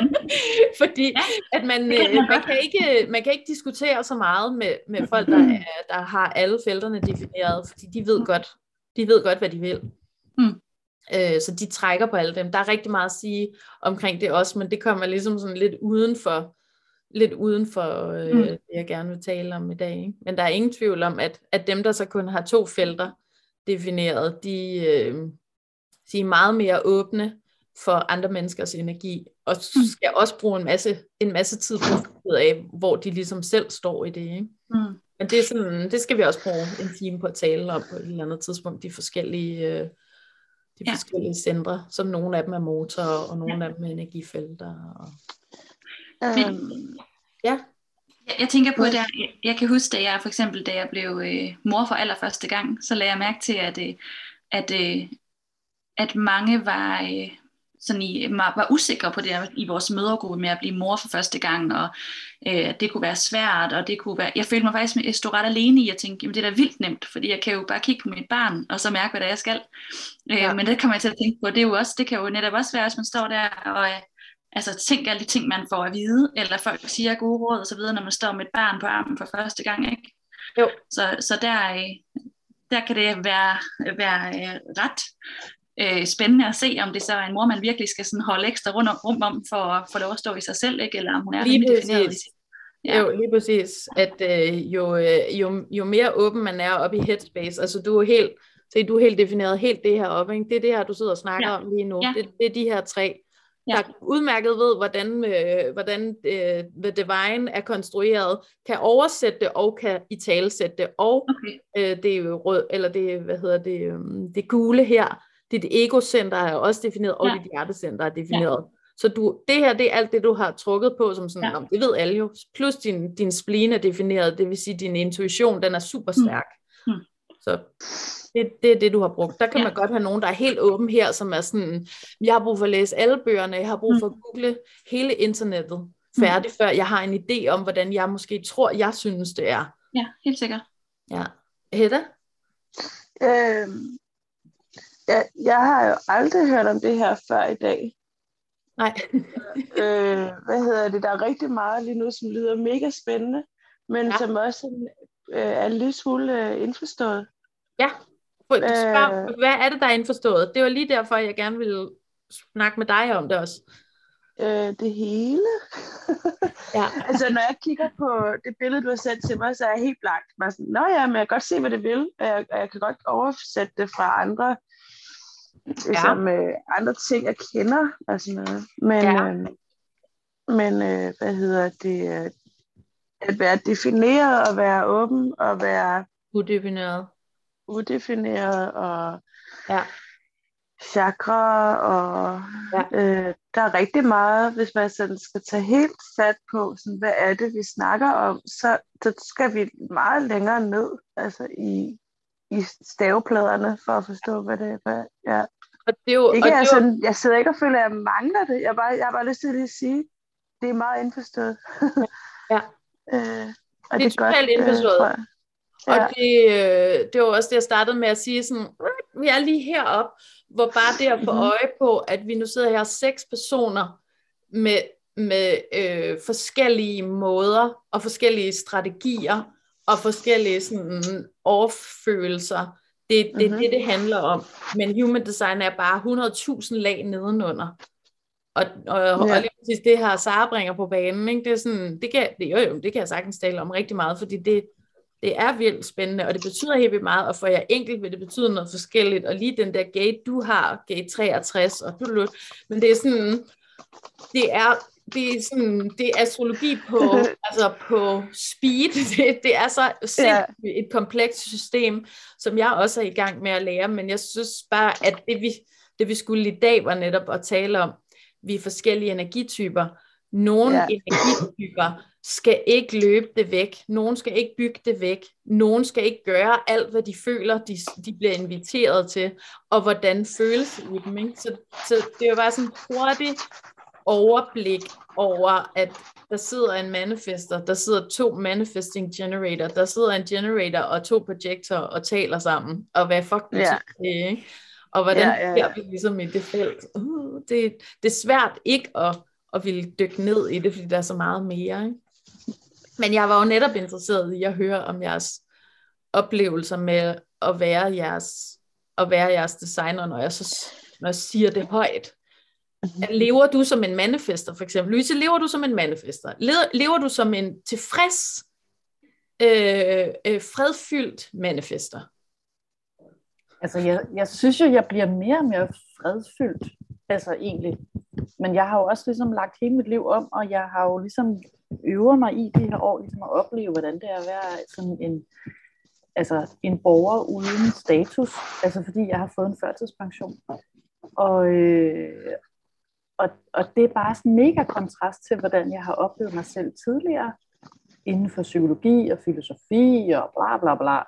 fordi at man, øh, man, kan ikke, man kan ikke diskutere så meget med, med folk, der, er, der har alle felterne defineret, fordi de ved godt, de ved godt, hvad de vil. Mm. Øh, så de trækker på alle dem. Der er rigtig meget at sige omkring det også, men det kommer ligesom sådan lidt uden for, lidt uden for øh, mm. det, jeg gerne vil tale om i dag. Ikke? Men der er ingen tvivl om, at, at dem, der så kun har to felter defineret, de, øh, de er meget mere åbne for andre menneskers energi, og mm. skal også bruge en masse, en masse tid på at af, hvor de ligesom selv står i det. Ikke? Mm. Men det, er sådan, det skal vi også bruge en time på at tale om på et eller andet tidspunkt, de forskellige, øh, de ja. forskellige centre, som nogle af dem er motorer, og nogle ja. af dem er energifelter. Og... Um, ja. Jeg, jeg tænker på, at jeg, jeg kan huske, da jeg for eksempel, da jeg blev øh, mor for allerførste gang, så lagde jeg mærke til, at, øh, at, øh, at mange var, øh, sådan i, var usikre på det i vores mødergruppe med at blive mor for første gang, og øh, det kunne være svært, og det kunne være, jeg følte mig faktisk, jeg stod ret alene i at tænke, jamen det er da vildt nemt, fordi jeg kan jo bare kigge på mit barn, og så mærke, hvad det er, jeg skal. Øh, ja. Men det kommer jeg til at tænke på, det, er jo også, det kan jo netop også være, hvis man står der og altså tænk alle de ting, man får at vide, eller folk siger gode råd og så videre, når man står med et barn på armen for første gang, ikke? Jo. Så, så der, øh, der kan det være, være øh, ret øh, spændende at se, om det så er en mor, man virkelig skal sådan holde ekstra rundt om, rum om, for at få lov at stå i sig selv, ikke? eller om hun er lige defineret. Ja. Jo, lige præcis, at øh, jo, øh, jo, jo mere åben man er op i headspace, altså du er helt, så du er helt defineret helt det her op, ikke? det er det her, du sidder og snakker ja. om lige nu, ja. det, det er de her tre ja. der udmærket ved, hvordan, øh, hvordan øh, The Divine er konstrueret, kan oversætte det og kan i talesætte det. Og okay. øh, det er rød, eller det, hvad hedder det, øh, det gule her, dit egocenter er også defineret, og ja. dit hjertecenter er defineret. Ja. Så du, det her, det er alt det, du har trukket på, som sådan, ja. det ved alle jo. Plus din, din spleen er defineret, det vil sige, din intuition, den er super mm. stærk. Mm. Mm. Så det, det er det, du har brugt. Der kan ja. man godt have nogen, der er helt åben her, som er sådan, jeg har brug for at læse alle bøgerne, jeg har brug for at mm. google hele internettet færdigt, mm. før jeg har en idé om, hvordan jeg måske tror, jeg synes, det er. Ja, helt sikkert. Ja. Hedda? Øh, jeg, jeg har jo aldrig hørt om det her før i dag. Nej. øh, hvad hedder det? Der er rigtig meget lige nu, som lyder mega spændende, men ja. som også øh, er lidt smule øh, indforstået. Ja. Spørg, øh, hvad er det, der er indforstået? Det var lige derfor, jeg gerne ville snakke med dig om det også. Øh, det hele. ja. altså, når jeg kigger på det billede, du har sendt til mig, så er jeg helt blank. Bare sådan, Nå ja, men jeg kan godt se, hvad det vil, og jeg, og jeg kan godt oversætte det fra andre ligesom, ja. øh, andre ting, jeg kender og sådan noget. Men, ja. øh, men øh, hvad hedder det? Øh, at være defineret og være åben og være udefineret. Udefineret og ja. chakra og ja. øh, der er rigtig meget, hvis man sådan skal tage helt fat på, sådan, hvad er det, vi snakker om, så, så skal vi meget længere ned altså i, i stavepladerne for at forstå, hvad det er. Ja. Og det er jo, ikke, og altså, jo... Jeg sidder ikke og føler, at jeg mangler det. Jeg, bare, jeg har bare lyst til at sige, det er meget indforstået. ja. øh, og det er, det er totalt godt, indforstået. Øh, Ja. Og det, øh, det var også det, jeg startede med at sige, sådan, vi er lige heroppe, hvor bare det at få mhm. øje på, at vi nu sidder her seks personer med, med øh, forskellige måder og forskellige strategier og forskellige sådan, overfølelser, det, det mm-hmm. det, det handler om. Men human design er bare 100.000 lag nedenunder. Og, og, ja. og lige præcis det her Sara bringer på banen, ikke? det er sådan, det kan, det, jo, jo, det kan jeg sagtens tale om rigtig meget, fordi det, det er vildt spændende, og det betyder helt vildt meget, og for jer enkelt vil det betyde noget forskelligt, og lige den der gate, du har, gate 63, og du men det er sådan, det er, det er sådan, det er astrologi på, altså på speed. Det, det er så ja. et komplekst system, som jeg også er i gang med at lære, men jeg synes bare, at det vi, det vi skulle i dag var netop at tale om, vi er forskellige energityper. Nogle ja. energityper skal ikke løbe det væk. Nogen skal ikke bygge det væk. Nogen skal ikke gøre alt, hvad de føler, de, de bliver inviteret til, og hvordan føles i dem. Ikke? Så, så det er jo bare sådan hurtigt overblik over, at der sidder en manifester, der sidder to manifesting generator, der sidder en generator og to projector og taler sammen, og hvad fuck betyder yeah. det, ikke? Og hvordan ja, ja, ja. vi ligesom i det felt? Uh, det, det er svært ikke at, at ville dykke ned i det, fordi der er så meget mere, ikke? Men jeg var jo netop interesseret i at høre om jeres oplevelser med at være jeres, at være jeres designer, når jeg så når jeg siger det højt. Mm-hmm. Lever du som en manifester, for eksempel? Louise, lever du som en manifester? Lever du som en tilfreds, øh, øh, fredfyldt manifester? Altså, jeg, jeg synes jo, jeg bliver mere og mere fredfyldt, altså egentlig. Men jeg har jo også ligesom lagt hele mit liv om, og jeg har jo ligesom øvet mig i de her år, ligesom at opleve, hvordan det er at være sådan en, altså en borger uden status, altså fordi jeg har fået en førtidspension. Og, øh, og, og det er bare sådan mega kontrast til, hvordan jeg har oplevet mig selv tidligere, inden for psykologi og filosofi og bla bla bla.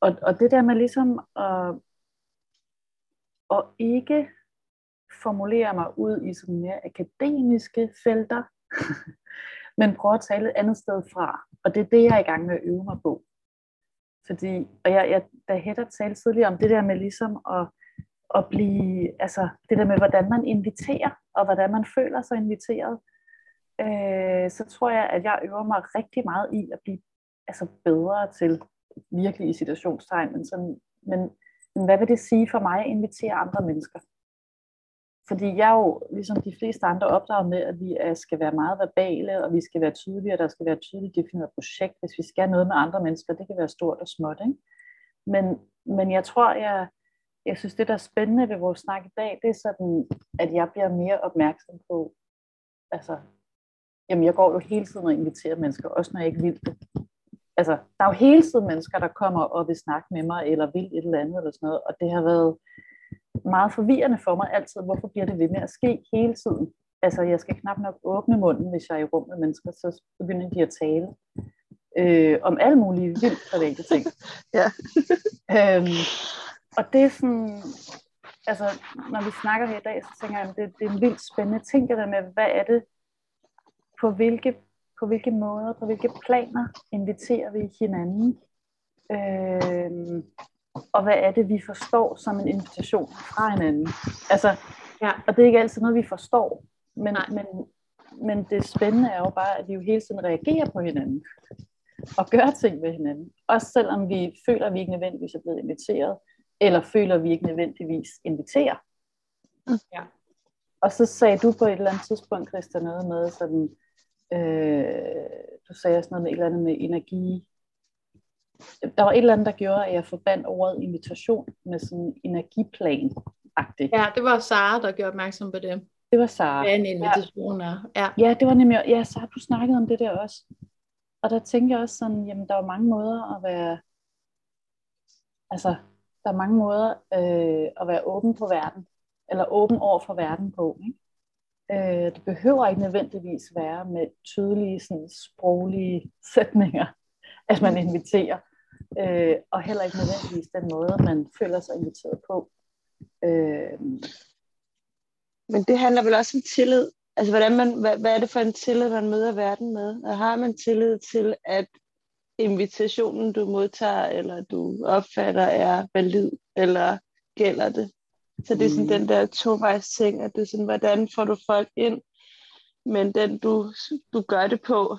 Og, og det der med ligesom at, at ikke formulere mig ud i sådan mere akademiske felter, men prøve at tale et andet sted fra. Og det er det, jeg er i gang med at øve mig på. Fordi, og jeg, jeg, da Hedda talte tidligere om det der med ligesom at at blive, altså det der med, hvordan man inviterer, og hvordan man føler sig inviteret, øh, så tror jeg, at jeg øver mig rigtig meget i at blive altså bedre til, virkelig i situationstegn, men, sådan, men, men hvad vil det sige for mig at invitere andre mennesker? Fordi jeg er jo, ligesom de fleste andre, opdraget med, at vi skal være meget verbale, og vi skal være tydelige, og der skal være et tydeligt defineret projekt, hvis vi skal noget med andre mennesker. Det kan være stort og småt, ikke? Men, men jeg tror, jeg, jeg synes, det der er spændende ved vores snak i dag, det er sådan, at jeg bliver mere opmærksom på, altså, jamen jeg går jo hele tiden og inviterer mennesker, også når jeg ikke vil det. Altså, der er jo hele tiden mennesker, der kommer og vil snakke med mig, eller vil et eller andet, eller sådan noget, og det har været meget forvirrende for mig altid, hvorfor bliver det ved med at ske hele tiden? Altså, jeg skal knap nok åbne munden, hvis jeg er i rum med mennesker, så begynder de at tale øh, om alle mulige vildt private ting. Ja. øhm, og det er sådan, altså, når vi snakker her i dag, så tænker jeg, at det, det er en vildt spændende ting, det der med, hvad er det, på hvilke, på hvilke måder, på hvilke planer inviterer vi hinanden, øhm, og hvad er det, vi forstår som en invitation fra hinanden. Altså, Ja. og det er ikke altid noget, vi forstår, men, Nej. men, men det spændende er jo bare, at vi jo hele tiden reagerer på hinanden, og gør ting med hinanden. Også selvom vi føler, at vi ikke nødvendigvis er blevet inviteret, eller føler, at vi ikke nødvendigvis inviterer. Ja. Og så sagde du på et eller andet tidspunkt, Christa, noget med sådan, øh, du sagde også noget med et eller andet med energi. Der var et eller andet, der gjorde, at jeg forbandt ordet invitation med sådan energiplan-agtigt. Ja, det var Sara, der gjorde opmærksom på det. Det var Sara. Hvad en invitation er. Ja. Ja, det var nemlig, ja, så har du snakket om det der også. Og der tænker jeg også sådan, jamen der er mange måder at være, altså der er mange måder øh, at være åben på verden, eller åben over for verden på. Ikke? Øh, det behøver ikke nødvendigvis være med tydelige sådan, sproglige sætninger, at man inviterer. Øh, og heller ikke nødvendigvis den måde, man føler sig inviteret på. Øh, Men det handler vel også om tillid. Altså, hvordan man, hvad, hvad er det for en tillid, man møder verden med? Og har man tillid til, at invitationen, du modtager, eller du opfatter, er valid, eller gælder det? Så det er sådan Mm. den der tovejs ting, at det er sådan, hvordan får du folk ind, men den du, du gør det på,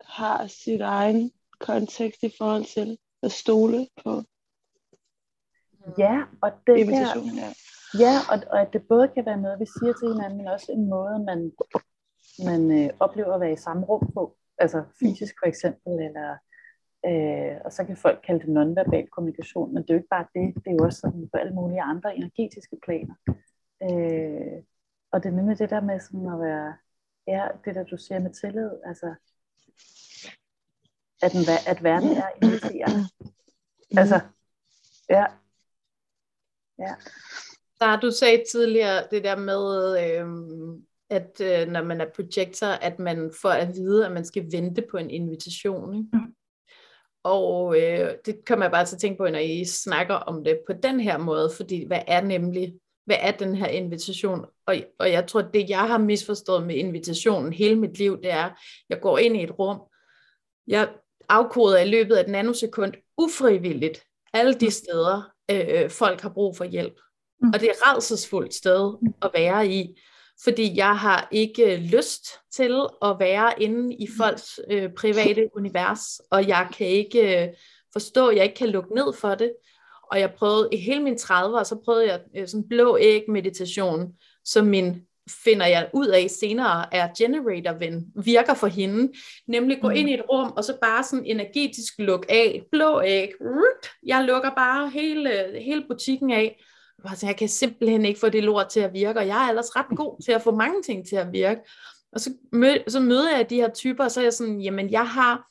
har sit egen kontekst i forhold til at stole på ja, og det der. Ja. Ja, og, og at det både kan være noget, vi siger til hinanden, men også en måde, man, man øh, oplever at være i samme rum på. Altså fysisk for eksempel, eller, øh, og så kan folk kalde det nonverbal kommunikation, men det er jo ikke bare det, det er jo også sådan på alle mulige andre energetiske planer. Øh, og det er nemlig det der med sådan at være, ja, det der du siger med tillid, altså at, den, at verden er inviterende. Altså, ja. Ja. Der du sagde tidligere det der med, øhm, at øh, når man er projector, at man får at vide, at man skal vente på en invitation. Ikke? Mm. Og øh, det kommer jeg bare til at tænke på, når I snakker om det på den her måde, fordi hvad er nemlig, hvad er den her invitation? Og, og jeg tror, det jeg har misforstået med invitationen hele mit liv, det er, jeg går ind i et rum, jeg afkoder i løbet af et nanosekund ufrivilligt alle de steder, øh, folk har brug for hjælp. Mm. Og det er et rædselsfuldt sted at være i, fordi jeg har ikke lyst til at være inde i folks øh, private univers, og jeg kan ikke øh, forstå, jeg ikke kan lukke ned for det. Og jeg prøvede i hele mine 30'er, så prøvede jeg øh, sådan blå æg meditation, som min finder jeg ud af senere, er generator-ven, virker for hende. Nemlig gå Mm. ind i et rum, og så bare sådan energetisk luk af. Blå æg. Jeg lukker bare hele, hele butikken af. Sådan, Jeg kan simpelthen ikke få det lort til at virke, og jeg er ellers ret god til at få mange ting til at virke. Og så, mød, så møder jeg de her typer, og så er jeg sådan, jamen jeg har,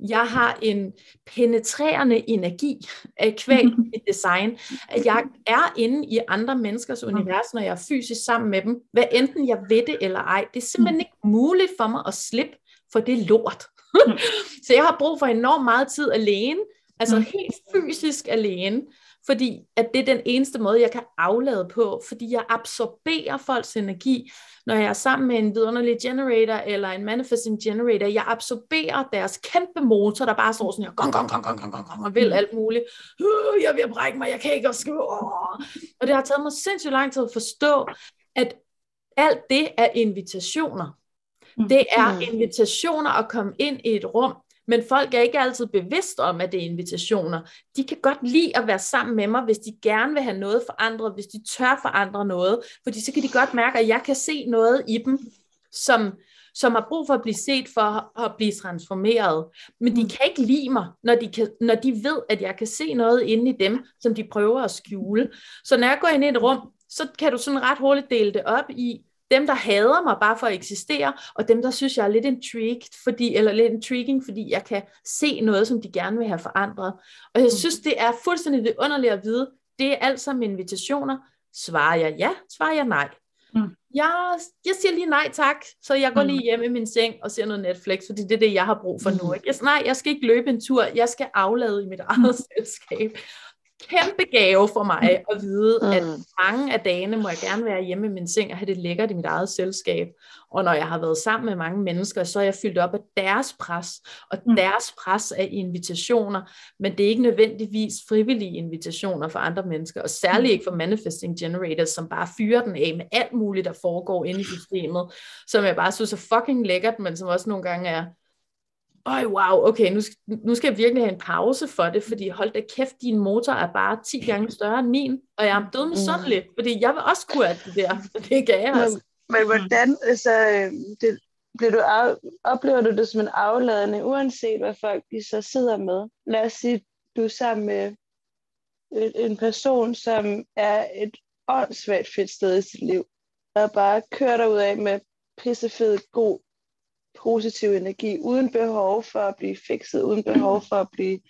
jeg har en penetrerende energi af kvæg i design, at jeg er inde i andre menneskers univers, når jeg er fysisk sammen med dem, hvad enten jeg ved det eller ej. Det er simpelthen ikke muligt for mig at slippe for det lort. så jeg har brug for enormt meget tid alene, altså helt fysisk alene, fordi at det er den eneste måde, jeg kan aflade på, fordi jeg absorberer folks energi, når jeg er sammen med en vidunderlig generator, eller en manifesting generator, jeg absorberer deres kæmpe motor, der bare står sådan her, gong, gong, gong, gong, gong, gong, og vil alt muligt. Øh, jeg at brække mig, jeg kan ikke også Og det har taget mig sindssygt lang tid at forstå, at alt det er invitationer. Det er invitationer at komme ind i et rum, men folk er ikke altid bevidst om, at det er invitationer. De kan godt lide at være sammen med mig, hvis de gerne vil have noget forandret, hvis de tør forandre noget, fordi så kan de godt mærke, at jeg kan se noget i dem, som, som har brug for at blive set for at blive transformeret. Men de Mm. kan ikke lide mig, når de, kan, når de ved, at jeg kan se noget inde i dem, som de prøver at skjule. Så når jeg går ind i et rum, så kan du sådan ret hurtigt dele det op i, dem, der hader mig bare for at eksistere, og dem, der synes, jeg er lidt intrigued, fordi, eller lidt intriguing, fordi jeg kan se noget, som de gerne vil have forandret. Og jeg synes, det er fuldstændig underligt at vide, det er alt sammen invitationer. Svarer jeg ja, svarer jeg nej. Mm. Jeg, jeg siger lige nej tak, så jeg går Mm. lige hjem i min seng og ser noget Netflix, fordi det er det, jeg har brug for nu. Mm. Ikke? Jeg, nej, jeg skal ikke løbe en tur, jeg skal aflade i mit eget selskab. Kæmpe gave for mig at vide, at Mm. mange af dagene må jeg gerne være hjemme i min seng og have det lækkert i mit eget selskab. Og når jeg har været sammen med mange mennesker, så er jeg fyldt op af deres pres, og Mm. deres pres af invitationer, men det er ikke nødvendigvis frivillige invitationer for andre mennesker, og særligt ikke for manifesting generators, som bare fyrer den af med alt muligt, der foregår inde i systemet, som jeg bare synes er fucking lækkert, men som også nogle gange er, Øj, wow, okay, nu, nu skal jeg virkelig have en pause for det, fordi hold da kæft, din motor er bare 10 gange større end min, og jeg er død med sådan fordi jeg vil også kunne alt det der, det kan jeg altså. Men, men hvordan, altså, øh, det, bliver du af, oplever du det som en afladende, uanset hvad folk de så sidder med? Lad os sige, du er sammen med et, en person, som er et åndssvagt fedt sted i sit liv, og bare kører dig ud af med pissefed, god, positiv energi, uden behov for at blive fikset, uden behov for at blive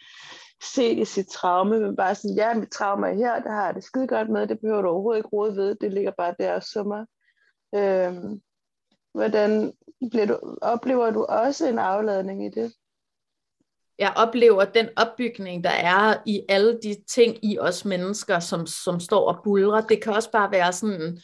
set i sit traume, men bare sådan, ja, mit traume er her, det har jeg det skide godt med, det behøver du overhovedet ikke rode ved, det ligger bare der og summer. Øhm, hvordan bliver du, oplever du også en afladning i det? jeg oplever den opbygning, der er i alle de ting i os mennesker, som, som står og bulrer. Det kan også bare være sådan,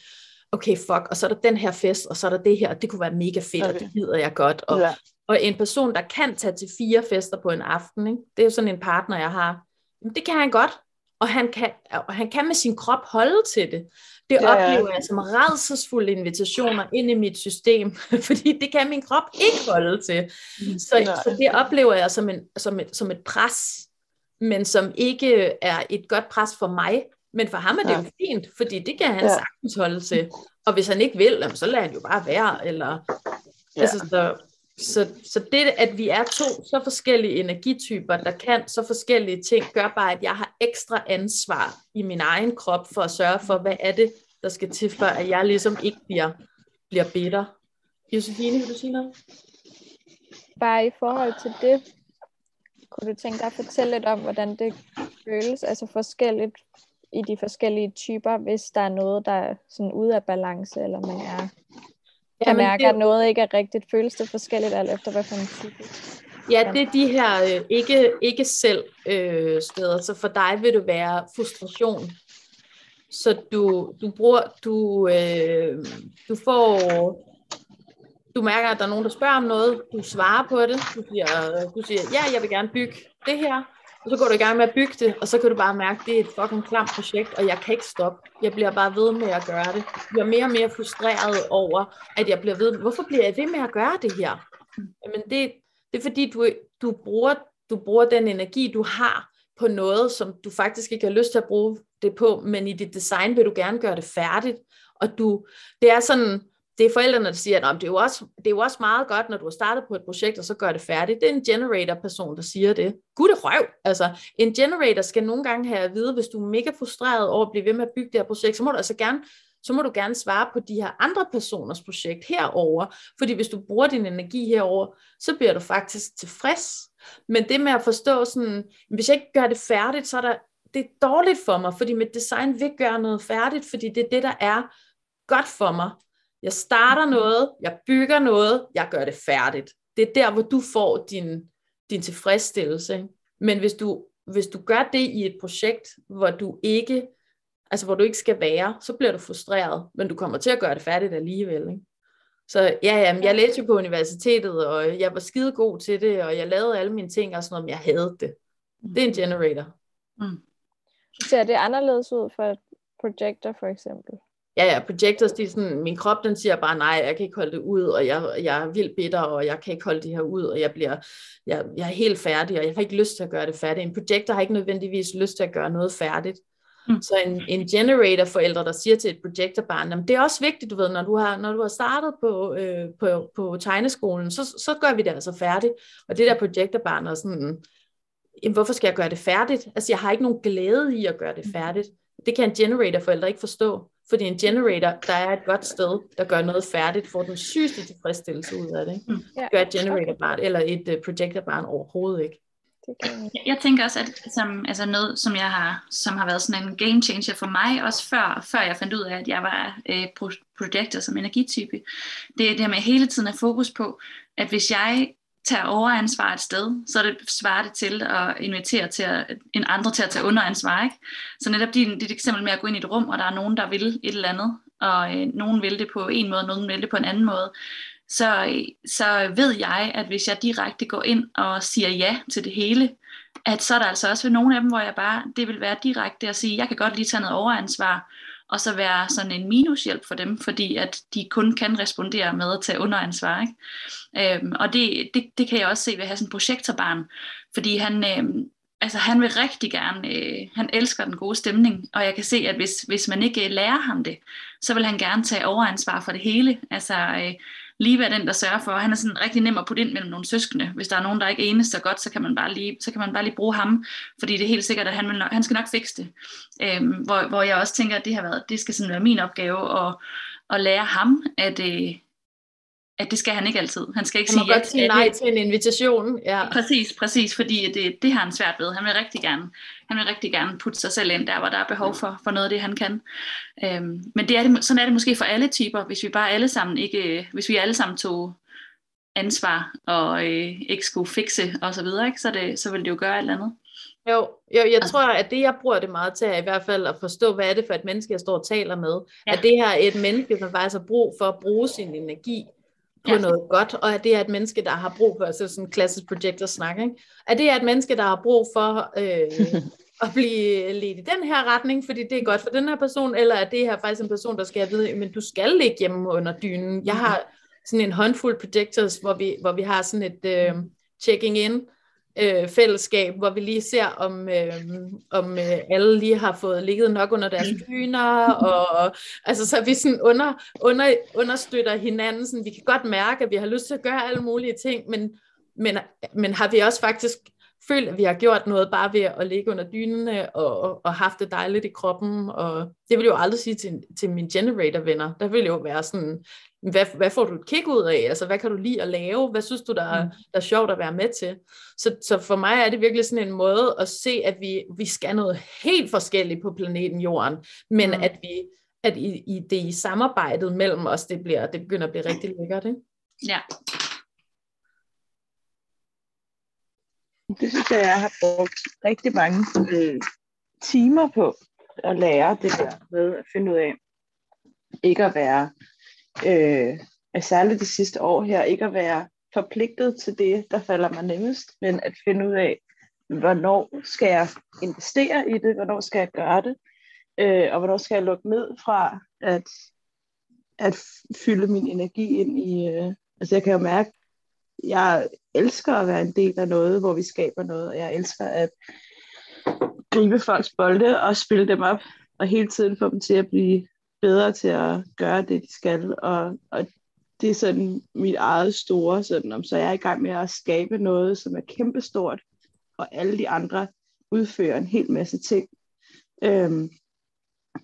okay, fuck, og så er der den her fest, og så er der det her, og det kunne være mega fedt, okay. og det gider jeg godt. Og, Ja. og en person, der kan tage til fire fester på en aften, ikke? det er jo sådan en partner, jeg har, Jamen, det kan han godt, og han kan, og han kan med sin krop holde til det. Det Ja, ja. oplever jeg som redselsfulde invitationer ind i mit system, fordi det kan min krop ikke holde til. Så, Nej. så det oplever jeg som, en, som, et, som et pres, men som ikke er et godt pres for mig, men for ham er det jo Nej. fint, fordi det kan han Ja. sagtens holde til. Og hvis han ikke vil, så lader han jo bare være. Eller, Ja. altså, så, så, så det, at vi er to så forskellige energityper, der kan så forskellige ting, gør bare, at jeg har ekstra ansvar i min egen krop for at sørge for, hvad er det, der skal til, for at jeg ligesom ikke bliver, bliver bitter. Josefine, vil du sige noget? Bare i forhold til det, kunne du tænke dig at fortælle lidt om, hvordan det føles, altså forskelligt i de forskellige typer, hvis der er noget, der er sådan ude af balance, eller man er, kan Jamen, mærke, det- at noget ikke er rigtigt. Føles det forskelligt alt efter, hvad for en type? Ja, det er de her øh, ikke, ikke selv øh, steder. Så for dig vil det være frustration. Så du, du bruger, du, øh, du får, du mærker, at der er nogen, der spørger om noget. Du svarer på det. Du siger, du siger ja, jeg vil gerne bygge det her. Og så går du i gang med at bygge det, og så kan du bare mærke, at det er et fucking klamt projekt, og jeg kan ikke stoppe. Jeg bliver bare ved med at gøre det. Jeg bliver mere og mere frustreret over, at jeg bliver ved. Hvorfor bliver jeg ved med at gøre det her? Jamen det, det er fordi, du, du, bruger, du bruger den energi, du har på noget, som du faktisk ikke har lyst til at bruge det på, men i dit design vil du gerne gøre det færdigt. Og du, det er sådan, det er forældrene, der siger, at det er, jo også, det er jo også meget godt, når du har startet på et projekt, og så gør det færdigt. Det er en generator-person, der siger det. Gud det røv! Altså, en generator skal nogle gange have at vide, hvis du er mega frustreret over at blive ved med at bygge det her projekt, så må du altså gerne så må du gerne svare på de her andre personers projekt herover, fordi hvis du bruger din energi herover, så bliver du faktisk tilfreds. Men det med at forstå sådan, hvis jeg ikke gør det færdigt, så er der, det er dårligt for mig, fordi mit design vil gøre noget færdigt, fordi det er det, der er godt for mig. Jeg starter noget, jeg bygger noget, jeg gør det færdigt. Det er der, hvor du får din, din tilfredsstillelse. ikke? Men hvis du, hvis du gør det i et projekt, hvor du ikke altså hvor du ikke skal være, så bliver du frustreret, men du kommer til at gøre det færdigt alligevel. Ikke? Så ja, jamen, jeg læste jo på universitetet, og jeg var skide god til det, og jeg lavede alle mine ting og sådan noget, men jeg havde det. Det er en generator. Ser det anderledes ud for et projector for eksempel? Ja, ja, projectors, de er sådan, min krop den siger bare, nej, jeg kan ikke holde det ud, og jeg, jeg er vildt bitter, og jeg kan ikke holde det her ud, og jeg bliver, jeg, jeg er helt færdig, og jeg har ikke lyst til at gøre det færdigt. En projector har ikke nødvendigvis lyst til at gøre noget færdigt. Mm. Så en, en generator forældre, der siger til et projektorbarn, det er også vigtigt, du ved, når du har, når du har startet på, øh, på, på tegneskolen, så, så gør vi det altså færdigt. Og det der projektorbarn er sådan, jamen, hvorfor skal jeg gøre det færdigt? Altså, jeg har ikke nogen glæde i at gøre det færdigt. Det kan en generator forældre ikke forstå. Fordi en generator, der er et godt sted, der gør noget færdigt, får den sygeste tilfredsstillelse ud af det. Ikke? Mm. Det gør et generator barn, eller et uh, projector barn overhovedet ikke. Jeg, jeg tænker også, at som, altså noget, som, jeg har, som har været sådan en game changer for mig, også før, før jeg fandt ud af, at jeg var øh, projektor som energitype, det er det her med hele tiden at fokus på, at hvis jeg tager overansvar et sted, så er det svarer det til at invitere til at, en andre til at tage underansvar. Ikke? Så netop din, dit eksempel med at gå ind i et rum, og der er nogen, der vil et eller andet, og øh, nogen vil det på en måde, og nogen vil det på en anden måde, så, så ved jeg, at hvis jeg direkte går ind og siger ja til det hele, at så er der altså også ved nogle af dem, hvor jeg bare, det vil være direkte at sige, jeg kan godt lige tage noget overansvar, og så være sådan en minushjælp for dem, fordi at de kun kan respondere med at tage underansvar. Ikke? Øhm, og det, det, det kan jeg også se ved at have sådan en projektorbarn, fordi han, øhm, altså han vil rigtig gerne, øh, han elsker den gode stemning, og jeg kan se, at hvis, hvis man ikke øh, lærer ham det, så vil han gerne tage overansvar for det hele. Altså, øh, lige være den, der sørger for. Han er sådan rigtig nem at putte ind mellem nogle søskende. Hvis der er nogen, der ikke enes så godt, så kan man bare lige, så kan man bare lige bruge ham, fordi det er helt sikkert, at han, vil, han skal nok fikse det. Øhm, hvor, hvor jeg også tænker, at det har været, det skal sådan være min opgave at, at lære ham, at, øh, at det skal han ikke altid. Han skal ikke han sige ja sige nej til en invitation. Ja. Præcis, præcis, fordi det, det har han svært ved. Han vil rigtig gerne, han vil rigtig gerne putte sig selv ind der, hvor der er behov for, for noget af det, han kan. Øhm, men det er det, sådan er det måske for alle typer, hvis vi bare alle sammen ikke, hvis vi alle sammen tog ansvar og øh, ikke skulle fikse og så videre, ikke? Så, det, så ville det jo gøre et eller andet. Jo, jo, jeg tror, at det, jeg bruger det meget til, er i hvert fald at forstå, hvad er det for et menneske, jeg står og taler med. Ja. At det her er et menneske, som faktisk har brug for at bruge sin energi på ja. noget godt, og at det er et menneske, der har brug for, altså sådan en klassisk projector snak, ikke? at det er et menneske, der har brug for øh, at blive ledt i den her retning, fordi det er godt for den her person, eller er det her faktisk en person, der skal vide, men du skal ligge hjemme under dynen. Jeg har sådan en håndfuld projectors, hvor vi, hvor vi har sådan et øh, checking in, øh, fællesskab, hvor vi lige ser, om, øh, om øh, alle lige har fået ligget nok under deres dyner, og altså så vi sådan under, under, understøtter hinanden, sådan, vi kan godt mærke, at vi har lyst til at gøre alle mulige ting, men, men, men har vi også faktisk følt, at vi har gjort noget bare ved at ligge under dynene og, og, og haft det dejligt i kroppen, og det vil jeg jo aldrig sige til, til mine generator-venner, der vil jo være sådan, hvad, hvad får du et kick ud af? Altså, hvad kan du lide at lave? Hvad synes du, der er, mm. der er sjovt at være med til? Så, så for mig er det virkelig sådan en måde at se, at vi, vi skal noget helt forskelligt på planeten Jorden, men mm. at vi at i, i det i samarbejdet mellem os, det, bliver, det begynder at blive rigtig lækkert, ikke? Ja. Det synes jeg, jeg har brugt rigtig mange øh, timer på at lære det der med at finde ud af, ikke at være øh, særligt det sidste år her, ikke at være forpligtet til det, der falder mig nemmest, men at finde ud af, hvornår skal jeg investere i det, hvornår skal jeg gøre det, øh, og hvornår skal jeg lukke ned fra at, at fylde min energi ind i, øh, altså jeg kan jo mærke, jeg elsker at være en del af noget, hvor vi skaber noget, og jeg elsker at gribe folks bolde og spille dem op, og hele tiden få dem til at blive bedre til at gøre det, de skal. Og, og det er sådan mit eget store, sådan, om så jeg er i gang med at skabe noget, som er kæmpestort, og alle de andre udfører en hel masse ting. Øhm,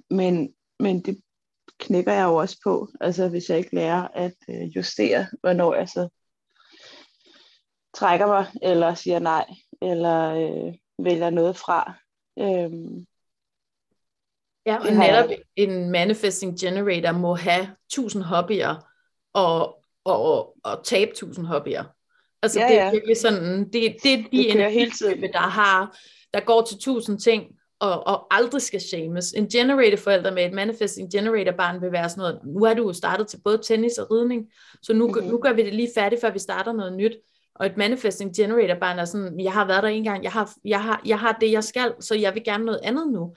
men, men det knækker jeg jo også på, altså hvis jeg ikke lærer at øh, justere, hvornår jeg så trækker mig, eller siger nej, eller øh, vælger noget fra. Øhm, Ja, og netop en manifesting generator må have tusind hobbyer og, og, og tabe tusind hobbyer. Altså ja, det er ja. virkelig sådan, det, det er de energityper, der har, der går til tusind ting, og, og aldrig skal shames. En generator forælder med et manifesting generator barn vil være sådan noget, nu er du startet til både tennis og ridning, så nu, mm-hmm. nu gør vi det lige færdigt, før vi starter noget nyt. Og et manifesting generator barn er sådan, jeg har været der en gang, jeg har, jeg har, jeg har det, jeg skal, så jeg vil gerne noget andet nu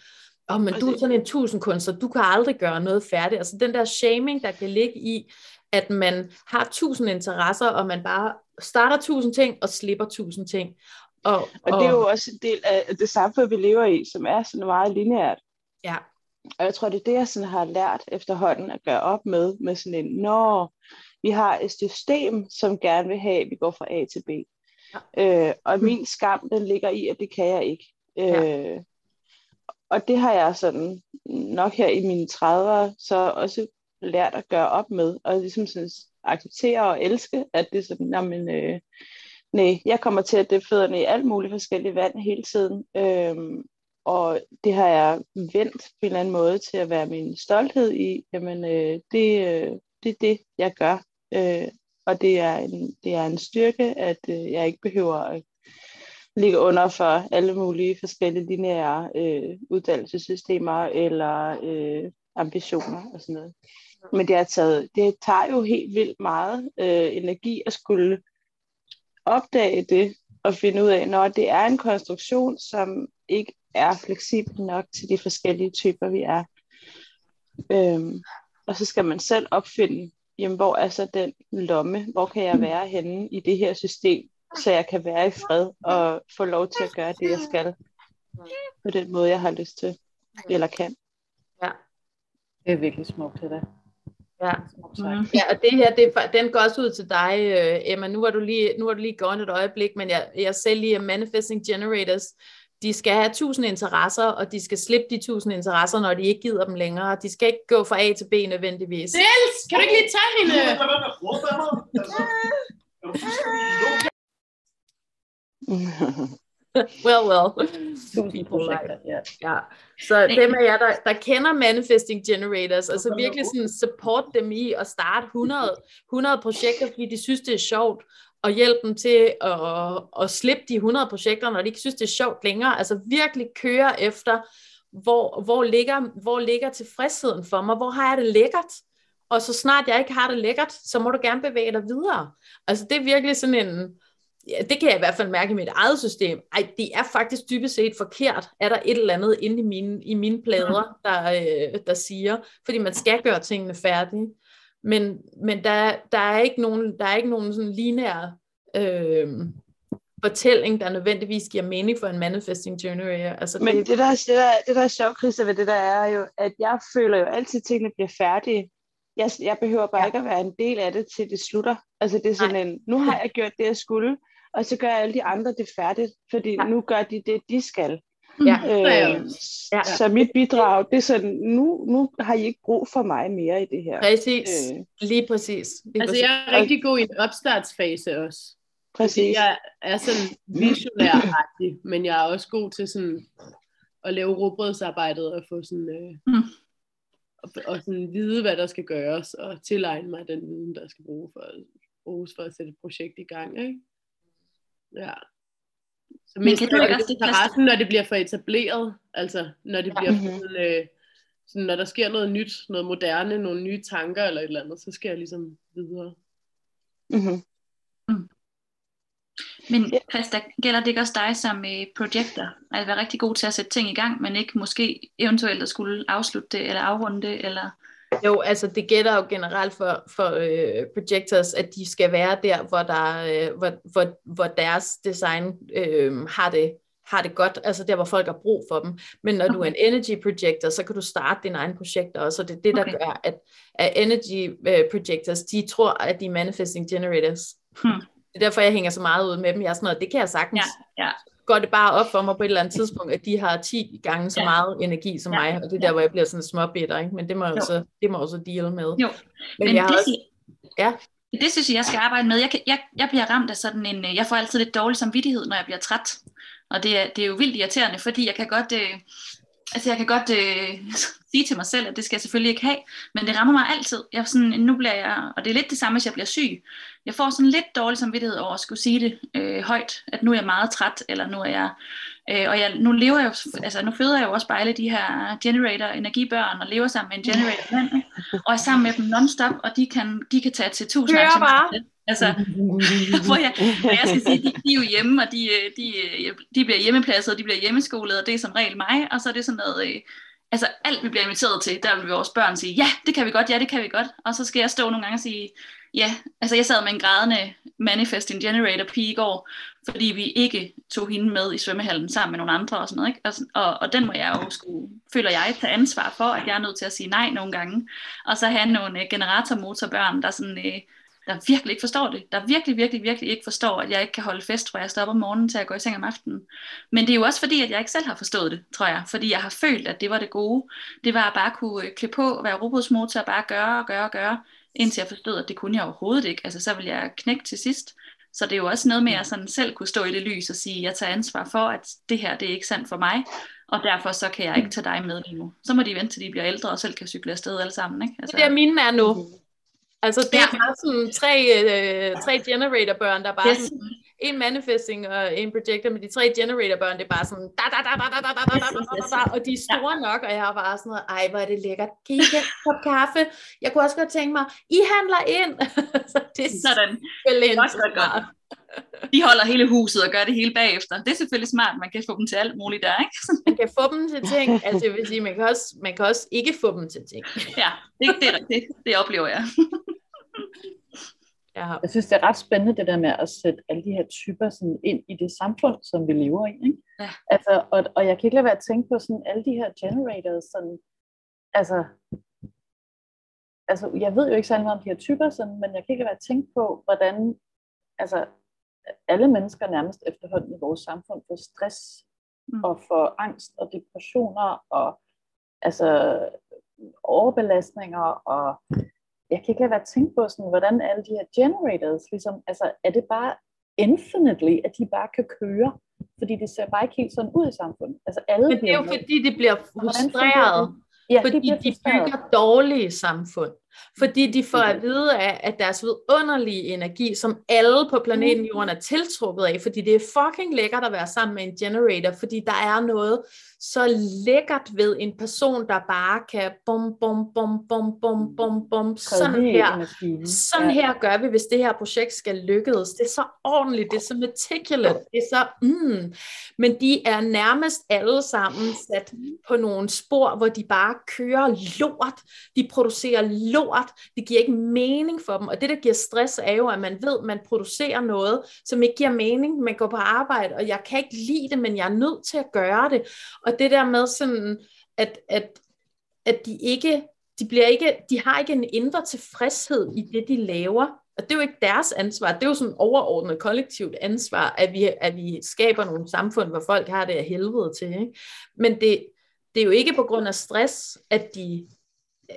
oh, men du er sådan en tusindkunstner, du kan aldrig gøre noget færdigt. Altså den der shaming, der kan ligge i, at man har tusind interesser, og man bare starter tusind ting, og slipper tusind ting. Og, og, og det er jo også en del af det samfund, vi lever i, som er sådan meget lineært. Ja. Og jeg tror, det er det, jeg sådan har lært efterhånden at gøre op med, med sådan en, når vi har et system, som gerne vil have, at vi går fra A til B. Ja. Øh, og min skam, den ligger i, at det kan jeg ikke. Øh, ja. Og det har jeg sådan nok her i mine 30'ere, så også lært at gøre op med, og ligesom sådan acceptere og elske, at det er sådan, jamen, øh, nej, jeg kommer til at dæppe fødderne i alt muligt forskellige vand hele tiden, øhm, og det har jeg vendt på en eller anden måde til at være min stolthed i, jamen, øh, det, øh, det er det, jeg gør, øh, og det er, en, det er en styrke, at øh, jeg ikke behøver at ligge under for alle mulige forskellige lineære øh, uddannelsessystemer eller øh, ambitioner og sådan noget. Men det, har taget, det tager jo helt vildt meget øh, energi at skulle opdage det og finde ud af, når det er en konstruktion, som ikke er fleksibel nok til de forskellige typer, vi er. Øhm, og så skal man selv opfinde, jamen, hvor er så den lomme, hvor kan jeg være henne i det her system, så jeg kan være i fred og få lov til at gøre det, jeg skal på den måde, jeg har lyst til, eller kan. Ja. Det er virkelig smukt, det der. Ja. Mm. ja, og det her, det, den går også ud til dig, øh, Emma. Nu var du lige, nu var du lige gået et øjeblik, men jeg, jeg selv lige Manifesting Generators, de skal have tusind interesser, og de skal slippe de tusind interesser, når de ikke gider dem længere. De skal ikke gå fra A til B nødvendigvis. Dels, kan du ikke lige tage hende? well, well. Tusind projekter, ja. ja. Så dem af jer, der, der kender Manifesting Generators, altså virkelig sådan support dem i at starte 100, 100 projekter, fordi de synes, det er sjovt, og hjælpe dem til at, at slippe de 100 projekter, når de ikke synes, det er sjovt længere. Altså virkelig køre efter, hvor, hvor, ligger, hvor ligger tilfredsheden for mig? Hvor har jeg det lækkert? Og så snart jeg ikke har det lækkert, så må du gerne bevæge dig videre. Altså det er virkelig sådan en, ja, det kan jeg i hvert fald mærke i mit eget system. Ej, det er faktisk dybest set forkert. Er der et eller andet inde i mine, i mine plader, der, øh, der siger, fordi man skal gøre tingene færdige. Men, men der, der, er ikke nogen, der er ikke nogen sådan lineær øh, fortælling, der nødvendigvis giver mening for en manifesting generator. Altså, Men det, det, der, det, der, det der er sjovt, Christa, ved det der er jo, at jeg føler jo altid, at tingene bliver færdige. Jeg, jeg behøver bare ja. ikke at være en del af det, til det slutter. Altså det er sådan Nej. en, nu har jeg gjort det, jeg skulle, og så gør alle de andre det færdigt, fordi ja. nu gør de det, de skal. Ja. Øh, ja. Så mit bidrag, det er sådan, nu, nu har I ikke brug for mig mere i det her. Præcis, øh. lige præcis. Lige altså præcis. jeg er rigtig god i en opstartsfase også. Præcis. Jeg er sådan visionær men jeg er også god til sådan at lave råbrødsarbejdet og få sådan, øh, Mm. og, og sådan vide, hvad der skal gøres, og tilegne mig den viden, der skal bruge for, bruges for at sætte et projekt i gang. Ikke? Ja. Så Men kan du ikke også det interessen, når det bliver for etableret, altså når det bliver Mhm. sådan, øh, sådan, når der sker noget nyt, noget moderne, nogle nye tanker eller et eller andet, så skal jeg ligesom videre. Mm-hmm. Men Christa, gælder det ikke også dig som øh, projector? At være rigtig god til at sætte ting i gang, men ikke måske eventuelt at skulle afslutte det, eller afrunde det, eller... Jo, altså det gælder jo generelt for, for øh, projectors, at de skal være der, hvor, der, øh, hvor, hvor, hvor deres design øh, har, det, har det godt, altså der, hvor folk har brug for dem. Men når okay. du er en energy projector, så kan du starte dine egne projekter også, og det er det, der Okay. gør, at, at energy øh, projectors, de tror, at de er manifesting generators. Hmm. Det er derfor, jeg hænger så meget ud med dem. Jeg er sådan noget, det kan jeg sagtens. Ja, ja. Går det bare op for mig på et eller andet tidspunkt, at de har 10 gange så Ja. meget energi som Ja. mig, og det er der, hvor jeg bliver sådan småbitter, ikke? men det må jeg Jo. også, det må også deal med. Jo. Men, Men jeg det, også, ja. det synes jeg, jeg skal arbejde med. Jeg, kan, jeg, jeg bliver ramt af sådan en... øh, Jeg får altid lidt dårlig samvittighed, når jeg bliver træt. Og det er, det er jo vildt irriterende, fordi jeg kan godt... Øh, altså jeg kan godt øh, sige til mig selv, at det skal jeg selvfølgelig ikke have, men det rammer mig altid. Jeg er sådan, nu bliver jeg, og det er lidt det samme, hvis jeg bliver syg. Jeg får sådan lidt dårlig samvittighed over at skulle sige det øh, højt, at nu er jeg meget træt, eller nu er jeg, øh, og jeg, nu lever jeg jo, altså nu føder jeg jo også bare alle de her generator energibørn, og lever sammen med en generator mand, og er sammen med dem non-stop, og de kan, de kan tage til tusind Hør arrangementer. bare. Altså, hvor jeg, hvor jeg skal sige, de, de er jo hjemme, og de, øh, de, øh, de bliver hjemmepladset, og de bliver hjemmeskolet, og det er som regel mig, og så er det sådan noget, øh, altså alt vi bliver inviteret til, der vil vores børn sige, ja, det kan vi godt, ja, det kan vi godt. Og så skal jeg stå nogle gange og sige, ja, altså jeg sad med en grædende manifesting generator pige i går, fordi vi ikke tog hende med i svømmehallen sammen med nogle andre og sådan noget, ikke? Og, og, og den må jeg jo skulle, føler jeg, tage ansvar for, at jeg er nødt til at sige nej nogle gange. Og så have nogle øh, generatormotorbørn, der sådan, Øh, der virkelig ikke forstår det. Der virkelig, virkelig, virkelig ikke forstår, at jeg ikke kan holde fest, hvor jeg stopper om morgenen til at gå i seng om aftenen. Men det er jo også fordi, at jeg ikke selv har forstået det, tror jeg. Fordi jeg har følt, at det var det gode. Det var at bare kunne øh, klippe på, være robotsmotor, bare gøre og gøre og gøre, indtil jeg forstod, at det kunne jeg overhovedet ikke. Altså så ville jeg knække til sidst. Så det er jo også noget med at sådan selv kunne stå i det lys og sige, jeg tager ansvar for, at det her det er ikke sandt for mig, og derfor så kan jeg ikke tage dig med lige nu. Så må de vente til de bliver ældre og selv kan cykle afsted alle sammen. Ikke? Altså, det er mine er nu. Altså det er bare sådan tre, øh, tre generator-børn, der bare yes. sådan, en manifesting og en projector, men de tre generator-børn, det er bare sådan, da, da, da, da, da, da, da, da, da, da, da, og de er store ja. nok, og jeg har bare sådan noget, ej, hvor er det lækkert. Kan I get en kop kaffe? Jeg kunne også godt tænke mig, I handler ind. så det er sådan. Godt, godt, godt. De holder hele huset og gør det hele bagefter. Det er selvfølgelig smart, man kan få dem til alt muligt der, ikke? man kan få dem til ting, altså jeg vil sige, man kan også, man kan også ikke få dem til ting. ja, det, det, det, det oplever jeg. Ja. Jeg synes, det er ret spændende det der med at sætte alle de her typer sådan ind i det samfund, som vi lever i. Ikke? Ja. Altså, og, og jeg kan ikke lade være at tænke på sådan alle de her generators, sådan, altså, altså, jeg ved jo ikke særlig meget om de her typer, sådan, men jeg kan ikke lade være at tænke på, hvordan altså, alle mennesker nærmest efterhånden i vores samfund får stress mm. og får angst og depressioner og altså overbelastninger og jeg kan ikke lade være at tænke på, sådan, hvordan alle de her generators, ligesom, altså er det bare infinitely, at de bare kan køre, fordi det ser bare ikke helt sådan ud i samfundet. Altså alle Men det er jo fordi, de bliver frustreret, ja, fordi de, de bygger dårlige samfund. Fordi de får at vide af, at deres vidunderlige energi, som alle på planeten Jorden er tiltrukket af, fordi det er fucking lækkert at være sammen med en generator, fordi der er noget så lækkert ved en person, der bare kan bum, bum, bum, bum, bum, bum, bum, sådan her. Sådan her gør vi, hvis det her projekt skal lykkes. Det er så ordentligt, det er så meticulous, det er så, mm. Men de er nærmest alle sammen sat på nogle spor, hvor de bare kører lort. De producerer lort. Det giver ikke mening for dem. Og det, der giver stress, er jo, at man ved, at man producerer noget, som ikke giver mening. Man går på arbejde, og jeg kan ikke lide det, men jeg er nødt til at gøre det. Og det der med sådan, at, at, at de ikke, de bliver ikke, de har ikke en indre tilfredshed i det, de laver. Og det er jo ikke deres ansvar, det er jo sådan overordnet kollektivt ansvar, at vi, at vi skaber nogle samfund, hvor folk har det af helvede til. Ikke? Men det, det er jo ikke på grund af stress, at de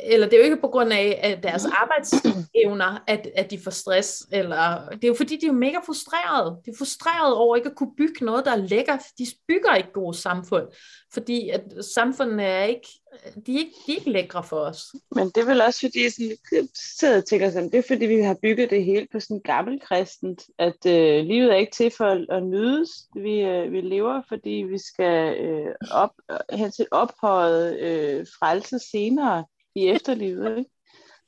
eller det er jo ikke på grund af at deres arbejdsevner, at, at de får stress, eller det er jo fordi, de er mega frustrerede. De er frustrerede over ikke at kunne bygge noget, der er lækkert. De bygger ikke gode samfund, fordi at samfundene er ikke, de er ikke, de er ikke lækre for os. Men det er vel også fordi, sådan, jeg sidder og tænker sådan, det er fordi, vi har bygget det hele på sådan gammel kristent, at øh, livet er ikke til for at nydes. Vi, øh, vi lever, fordi vi skal øh, op, hen til ophøjet øh, frelse senere i efterlivet. Ikke?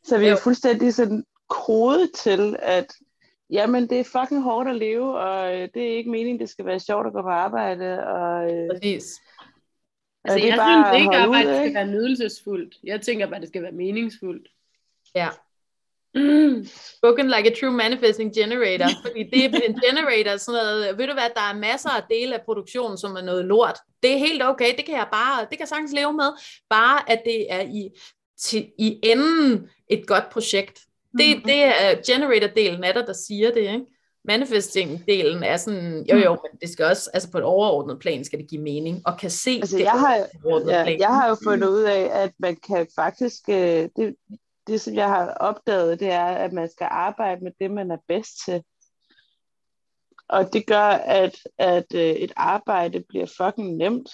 Så vi er fuldstændig sådan kodet til, at jamen, det er fucking hårdt at leve, og øh, det er ikke meningen, det skal være sjovt at gå på arbejde. Og, øh, Præcis. Altså, det jeg bare synes ikke, at arbejde skal være nydelsesfuldt. Jeg tænker bare, at det skal være meningsfuldt. Ja. Mm. Spoken like a true manifesting generator. Fordi det er en generator, sådan noget, ved du hvad, der er masser af dele af produktionen, som er noget lort. Det er helt okay, det kan jeg bare, det kan jeg sagtens leve med. Bare at det er i til, i enden et godt projekt. Det, mm-hmm. det er generator-delen af der, der siger det, ikke? Manifesting-delen er sådan, jo jo, mm. men det skal også, altså på et overordnet plan skal det give mening, og kan se altså, det jeg har, ja, plan. Jeg har jo fundet ud af, at man kan faktisk, øh, det, det som jeg har opdaget, det er, at man skal arbejde med det, man er bedst til. Og det gør, at, at øh, et arbejde bliver fucking nemt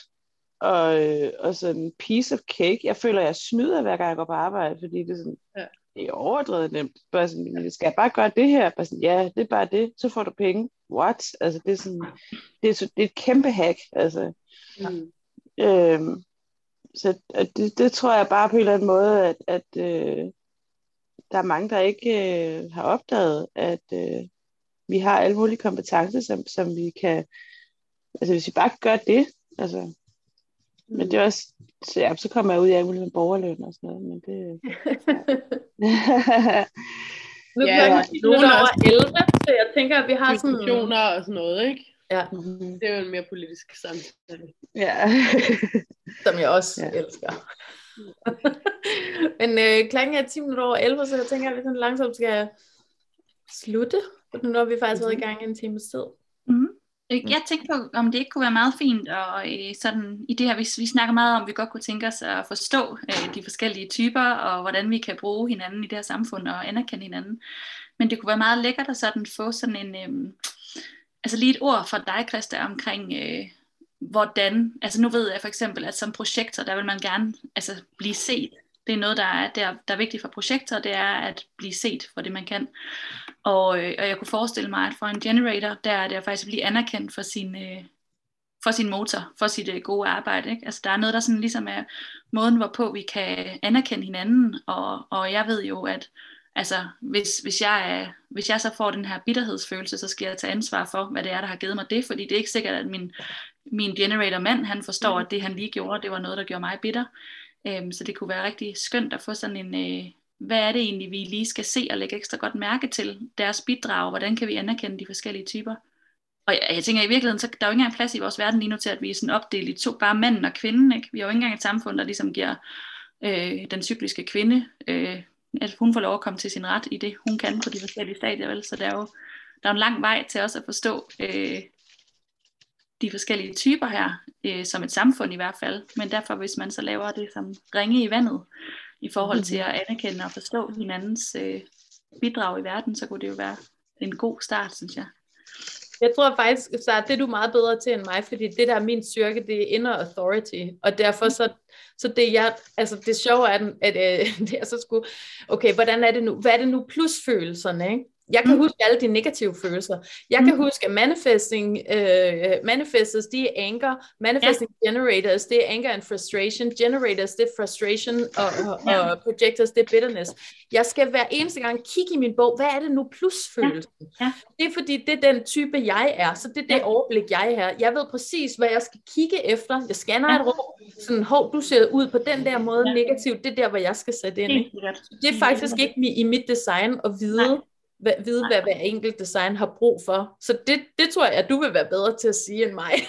og, øh, og sådan piece of cake. Jeg føler, jeg snyder hver gang jeg går på arbejde, fordi det er sådan, ja. det er overdrevet nemt. Bare sådan, skal jeg bare gøre det her? Bare sådan, ja, det er bare det, så får du penge. What? Altså, det er sådan, det er, det er et kæmpe hack, altså. Ja. Øhm, så det, det tror jeg bare på en eller anden måde, at, at øh, der er mange, der ikke øh, har opdaget, at øh, vi har alle mulige kompetencer, som, som vi kan, altså hvis vi bare gør det, altså Men det er også, så, ja, så kommer jeg ud i alt muligt med borgerløn og sådan noget, men det... Nu Ja, ja, ja. klokken Nogen minutter er over også- 11, så jeg tænker, at vi har sådan... Diskussioner og sådan noget, ikke? Ja, Mhm. Det er jo en mere politisk samtale. ja. som jeg også Ja. ja. elsker. Men øh, klokken er 10 minutter over 11, så jeg tænker, at vi sådan langsomt skal slutte. For nu har vi faktisk været i gang i en times tid. Jeg tænkte på, om det ikke kunne være meget fint, og øh, sådan i det her, hvis vi snakker meget om, vi godt kunne tænke os at forstå øh, de forskellige typer, og hvordan vi kan bruge hinanden i det her samfund, og anerkende hinanden. Men det kunne være meget lækkert at sådan få sådan en, øh, altså lige et ord fra dig, Christa, omkring, øh, hvordan, altså nu ved jeg for eksempel, at som projekter, der vil man gerne altså, blive set. Det er noget, der er, der, der er vigtigt for projekter, det er at blive set for det, man kan. Og, øh, og jeg kunne forestille mig, at for en generator, der er det at faktisk blive anerkendt for sin, øh, for sin motor, for sit øh, gode arbejde. Ikke? Altså der er noget, der sådan ligesom er måden, hvorpå vi kan anerkende hinanden, og, og jeg ved jo, at altså, hvis, hvis, jeg er, hvis jeg så får den her bitterhedsfølelse, så skal jeg tage ansvar for, hvad det er, der har givet mig det, fordi det er ikke sikkert, at min, min generator mand, han forstår, at det han lige gjorde, det var noget, der gjorde mig bitter. Øhm, så det kunne være rigtig skønt at få sådan en, øh, hvad er det egentlig, vi lige skal se og lægge ekstra godt mærke til deres bidrag, hvordan kan vi anerkende de forskellige typer. Og jeg, jeg tænker i virkeligheden, så der er jo ikke engang plads i vores verden lige nu til, at vi er sådan opdelt i to, bare manden og kvinden. Ikke? Vi har jo ikke engang et samfund, der ligesom giver øh, den cykliske kvinde, øh, at hun får lov at komme til sin ret i det, hun kan på de forskellige stadier. Vel? Så der er jo der er en lang vej til også at forstå øh, de forskellige typer her, øh, som et samfund i hvert fald. Men derfor, hvis man så laver det som ringe i vandet, i forhold til at anerkende og forstå hinandens øh, bidrag i verden, så kunne det jo være en god start, synes jeg. Jeg tror faktisk, så det er du meget bedre til end mig, fordi det der er min styrke, det er inner authority, og derfor så, så det jeg, altså det sjove er, at, at øh, det er så skulle, okay, hvordan er det nu, hvad er det nu plusfølelserne, ikke? Jeg kan Mm. huske alle de negative følelser. Jeg kan Mm. huske, at manifesting, uh, manifestors, de er anger. Manifesting generators, det er anger and frustration. Generators, det er frustration. Og, og, Ja. og projectors, det er bitterness. Jeg skal hver eneste gang kigge i min bog, hvad er det nu plusfølelsen? Ja. Det er fordi, det er den type, jeg er. Så det er det Ja. overblik, jeg har. Jeg ved præcis, hvad jeg skal kigge efter. Jeg scanner Ja. et rum. Sådan, hov, du ser ud på den der måde Ja. negativt. Det er der, hvor jeg skal sætte ind. Ikke? Det er faktisk ikke i mit design at vide, Nej. Hvad, vide hvad hver enkelt design har brug for. Så det, det tror jeg, at du vil være bedre til at sige end mig.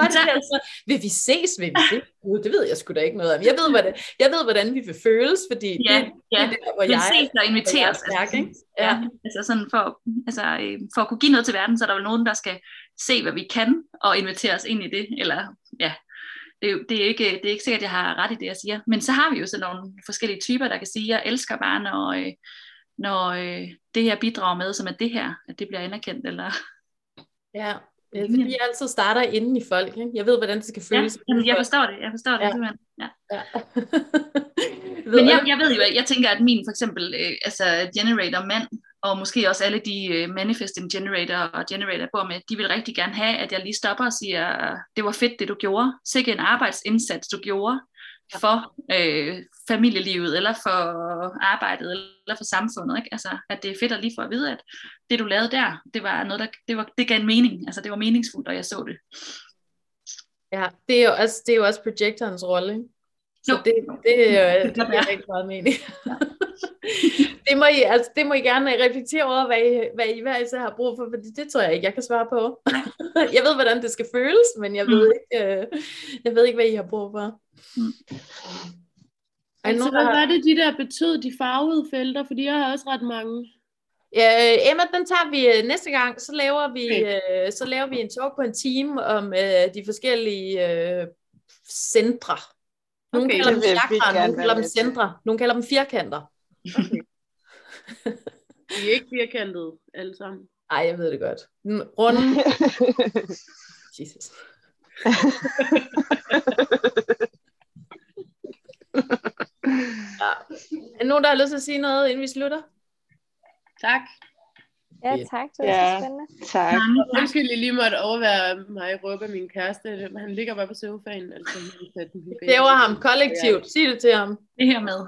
Det altså, vil vi ses? Vil vi ses? Gud, det ved jeg sgu da ikke noget om. Jeg ved, hvordan, jeg ved, hvordan vi vil føles, fordi Ja, det, det ja. er der, hvor Men jeg ses og inviteres. jeg er stærk, ikke? Ja. Ja. Altså sådan for, altså, øh, for at kunne give noget til verden, så er der vel nogen, der skal se, hvad vi kan, og invitere os ind i det. Eller, ja, det er, jo- det, er ikke, det er ikke sikkert, at jeg har ret i det, jeg siger. Men så har vi jo sådan nogle forskellige typer, der kan sige, at jeg elsker bare, når, når øh, det her bidrager med, som er det her, at det bliver anerkendt. Eller... Ja, er, fordi jeg altid starter inden i folk. Ikke? Jeg ved, hvordan det skal Ja, føles. jamen, jeg forstår det, jeg forstår det. Ja. simpelthen. Ja. Ja. Men jeg, jeg ved jo, jeg tænker, at min for eksempel øh, altså generator mand, og måske også alle de øh, manifesting generator og generator, bor med, de vil rigtig gerne have, at jeg lige stopper og siger, det var fedt, det du gjorde. Sikke en arbejdsindsats, du gjorde for øh, familielivet, eller for arbejdet, eller for samfundet. Ikke? Altså, at det er fedt at lige få at vide, at det du lavede der, det var noget, der det, var, det gav en mening. Altså, det var meningsfuldt, og jeg så det. Ja, det er jo også, det er jo også projektorens rolle. Så det, det, er jo- det giver være. rigtig meget mening. det, må I, altså, det må I gerne reflektere over, hvad I, hvad I hver især har brug for, for det, det tror jeg ikke, jeg kan svare på. jeg ved, hvordan det skal føles, men jeg ved, Mm. ikke, øh, jeg ved ikke, hvad I har brug for. Mm. Er Altså, hvad har... var det, de der betød, de farvede felter? Fordi jeg har også ret mange. Ja, Emma, den tager vi øh, næste gang. Så laver vi, Okay. øh, så laver vi en talk på en time om øh, de forskellige øh, centre. Nogle Okay, kalder dem chakra, nogle kalder dem centre, nogle kalder dem firkanter. De er ikke firkantede alle sammen. Ej, jeg ved det godt. Runde. Jesus. ja. Er nogen, der har lyst til at sige noget, inden vi slutter? Tak. Ja, tak. Det var Ja. så spændende. tak. Undskyld, jeg lige måtte overvære mig råbe af min kæreste. Han ligger bare på sofaen. Altså, Det var ham kollektivt. Sig det til ham. Det her med.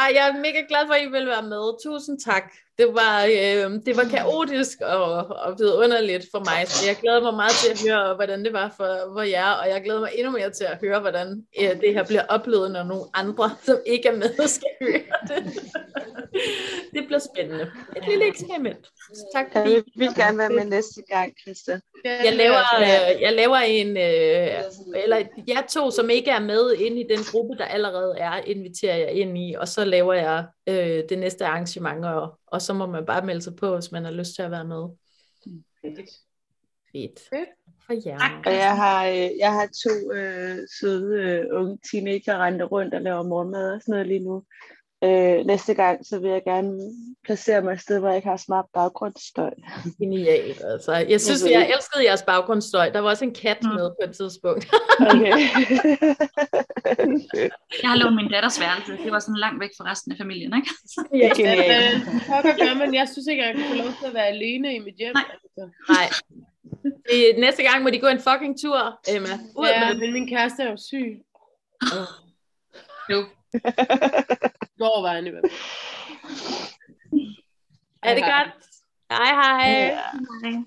Ej, jeg er mega glad for, at I vil være med. Tusind tak. Det var, øh, det var kaotisk og, og vidunderligt for mig, så jeg glæder mig meget til at høre, hvordan det var for, for jer, og jeg glæder mig endnu mere til at høre, hvordan øh, det her bliver oplevet, når nogle andre, som ikke er med, skal høre det. det bliver spændende. Et lille eksperiment. Så tak Jeg fordi vil, vil gerne være med næste gang, Christa. jeg laver, øh, jeg laver en, øh, eller jeg to, som ikke er med inde i den gruppe, der allerede er, inviterer jeg ind i, og så laver jeg øh, det næste arrangement, og, og så må man bare melde sig på, hvis man har lyst til at være med. Fedt. Fedt. For jer. Og jeg har, øh, jeg har to øh, søde øh, unge teenager rendte rundt og laver morgenmad og sådan noget lige nu. Øh, næste gang, så vil jeg gerne placere mig et sted, hvor jeg ikke har smart baggrundsstøj. Genialt, altså. Jeg synes, jeg elskede jeres baggrundsstøj. Der var også en kat med på et tidspunkt. Okay. Jeg har lånt min datters værelse. Det var sådan langt væk fra resten af familien, ikke? ja, Genialt. Øh, man. Jeg synes ikke, jeg kan få lov til at være alene i mit hjem. Nej. Altså. Nej. Det, næste gang må de gå en fucking tur, Emma. Ud Ja, med men min kæreste er jo syg. Jo. Går vejen i hvert fald. Er det godt? Hej hej. Ja.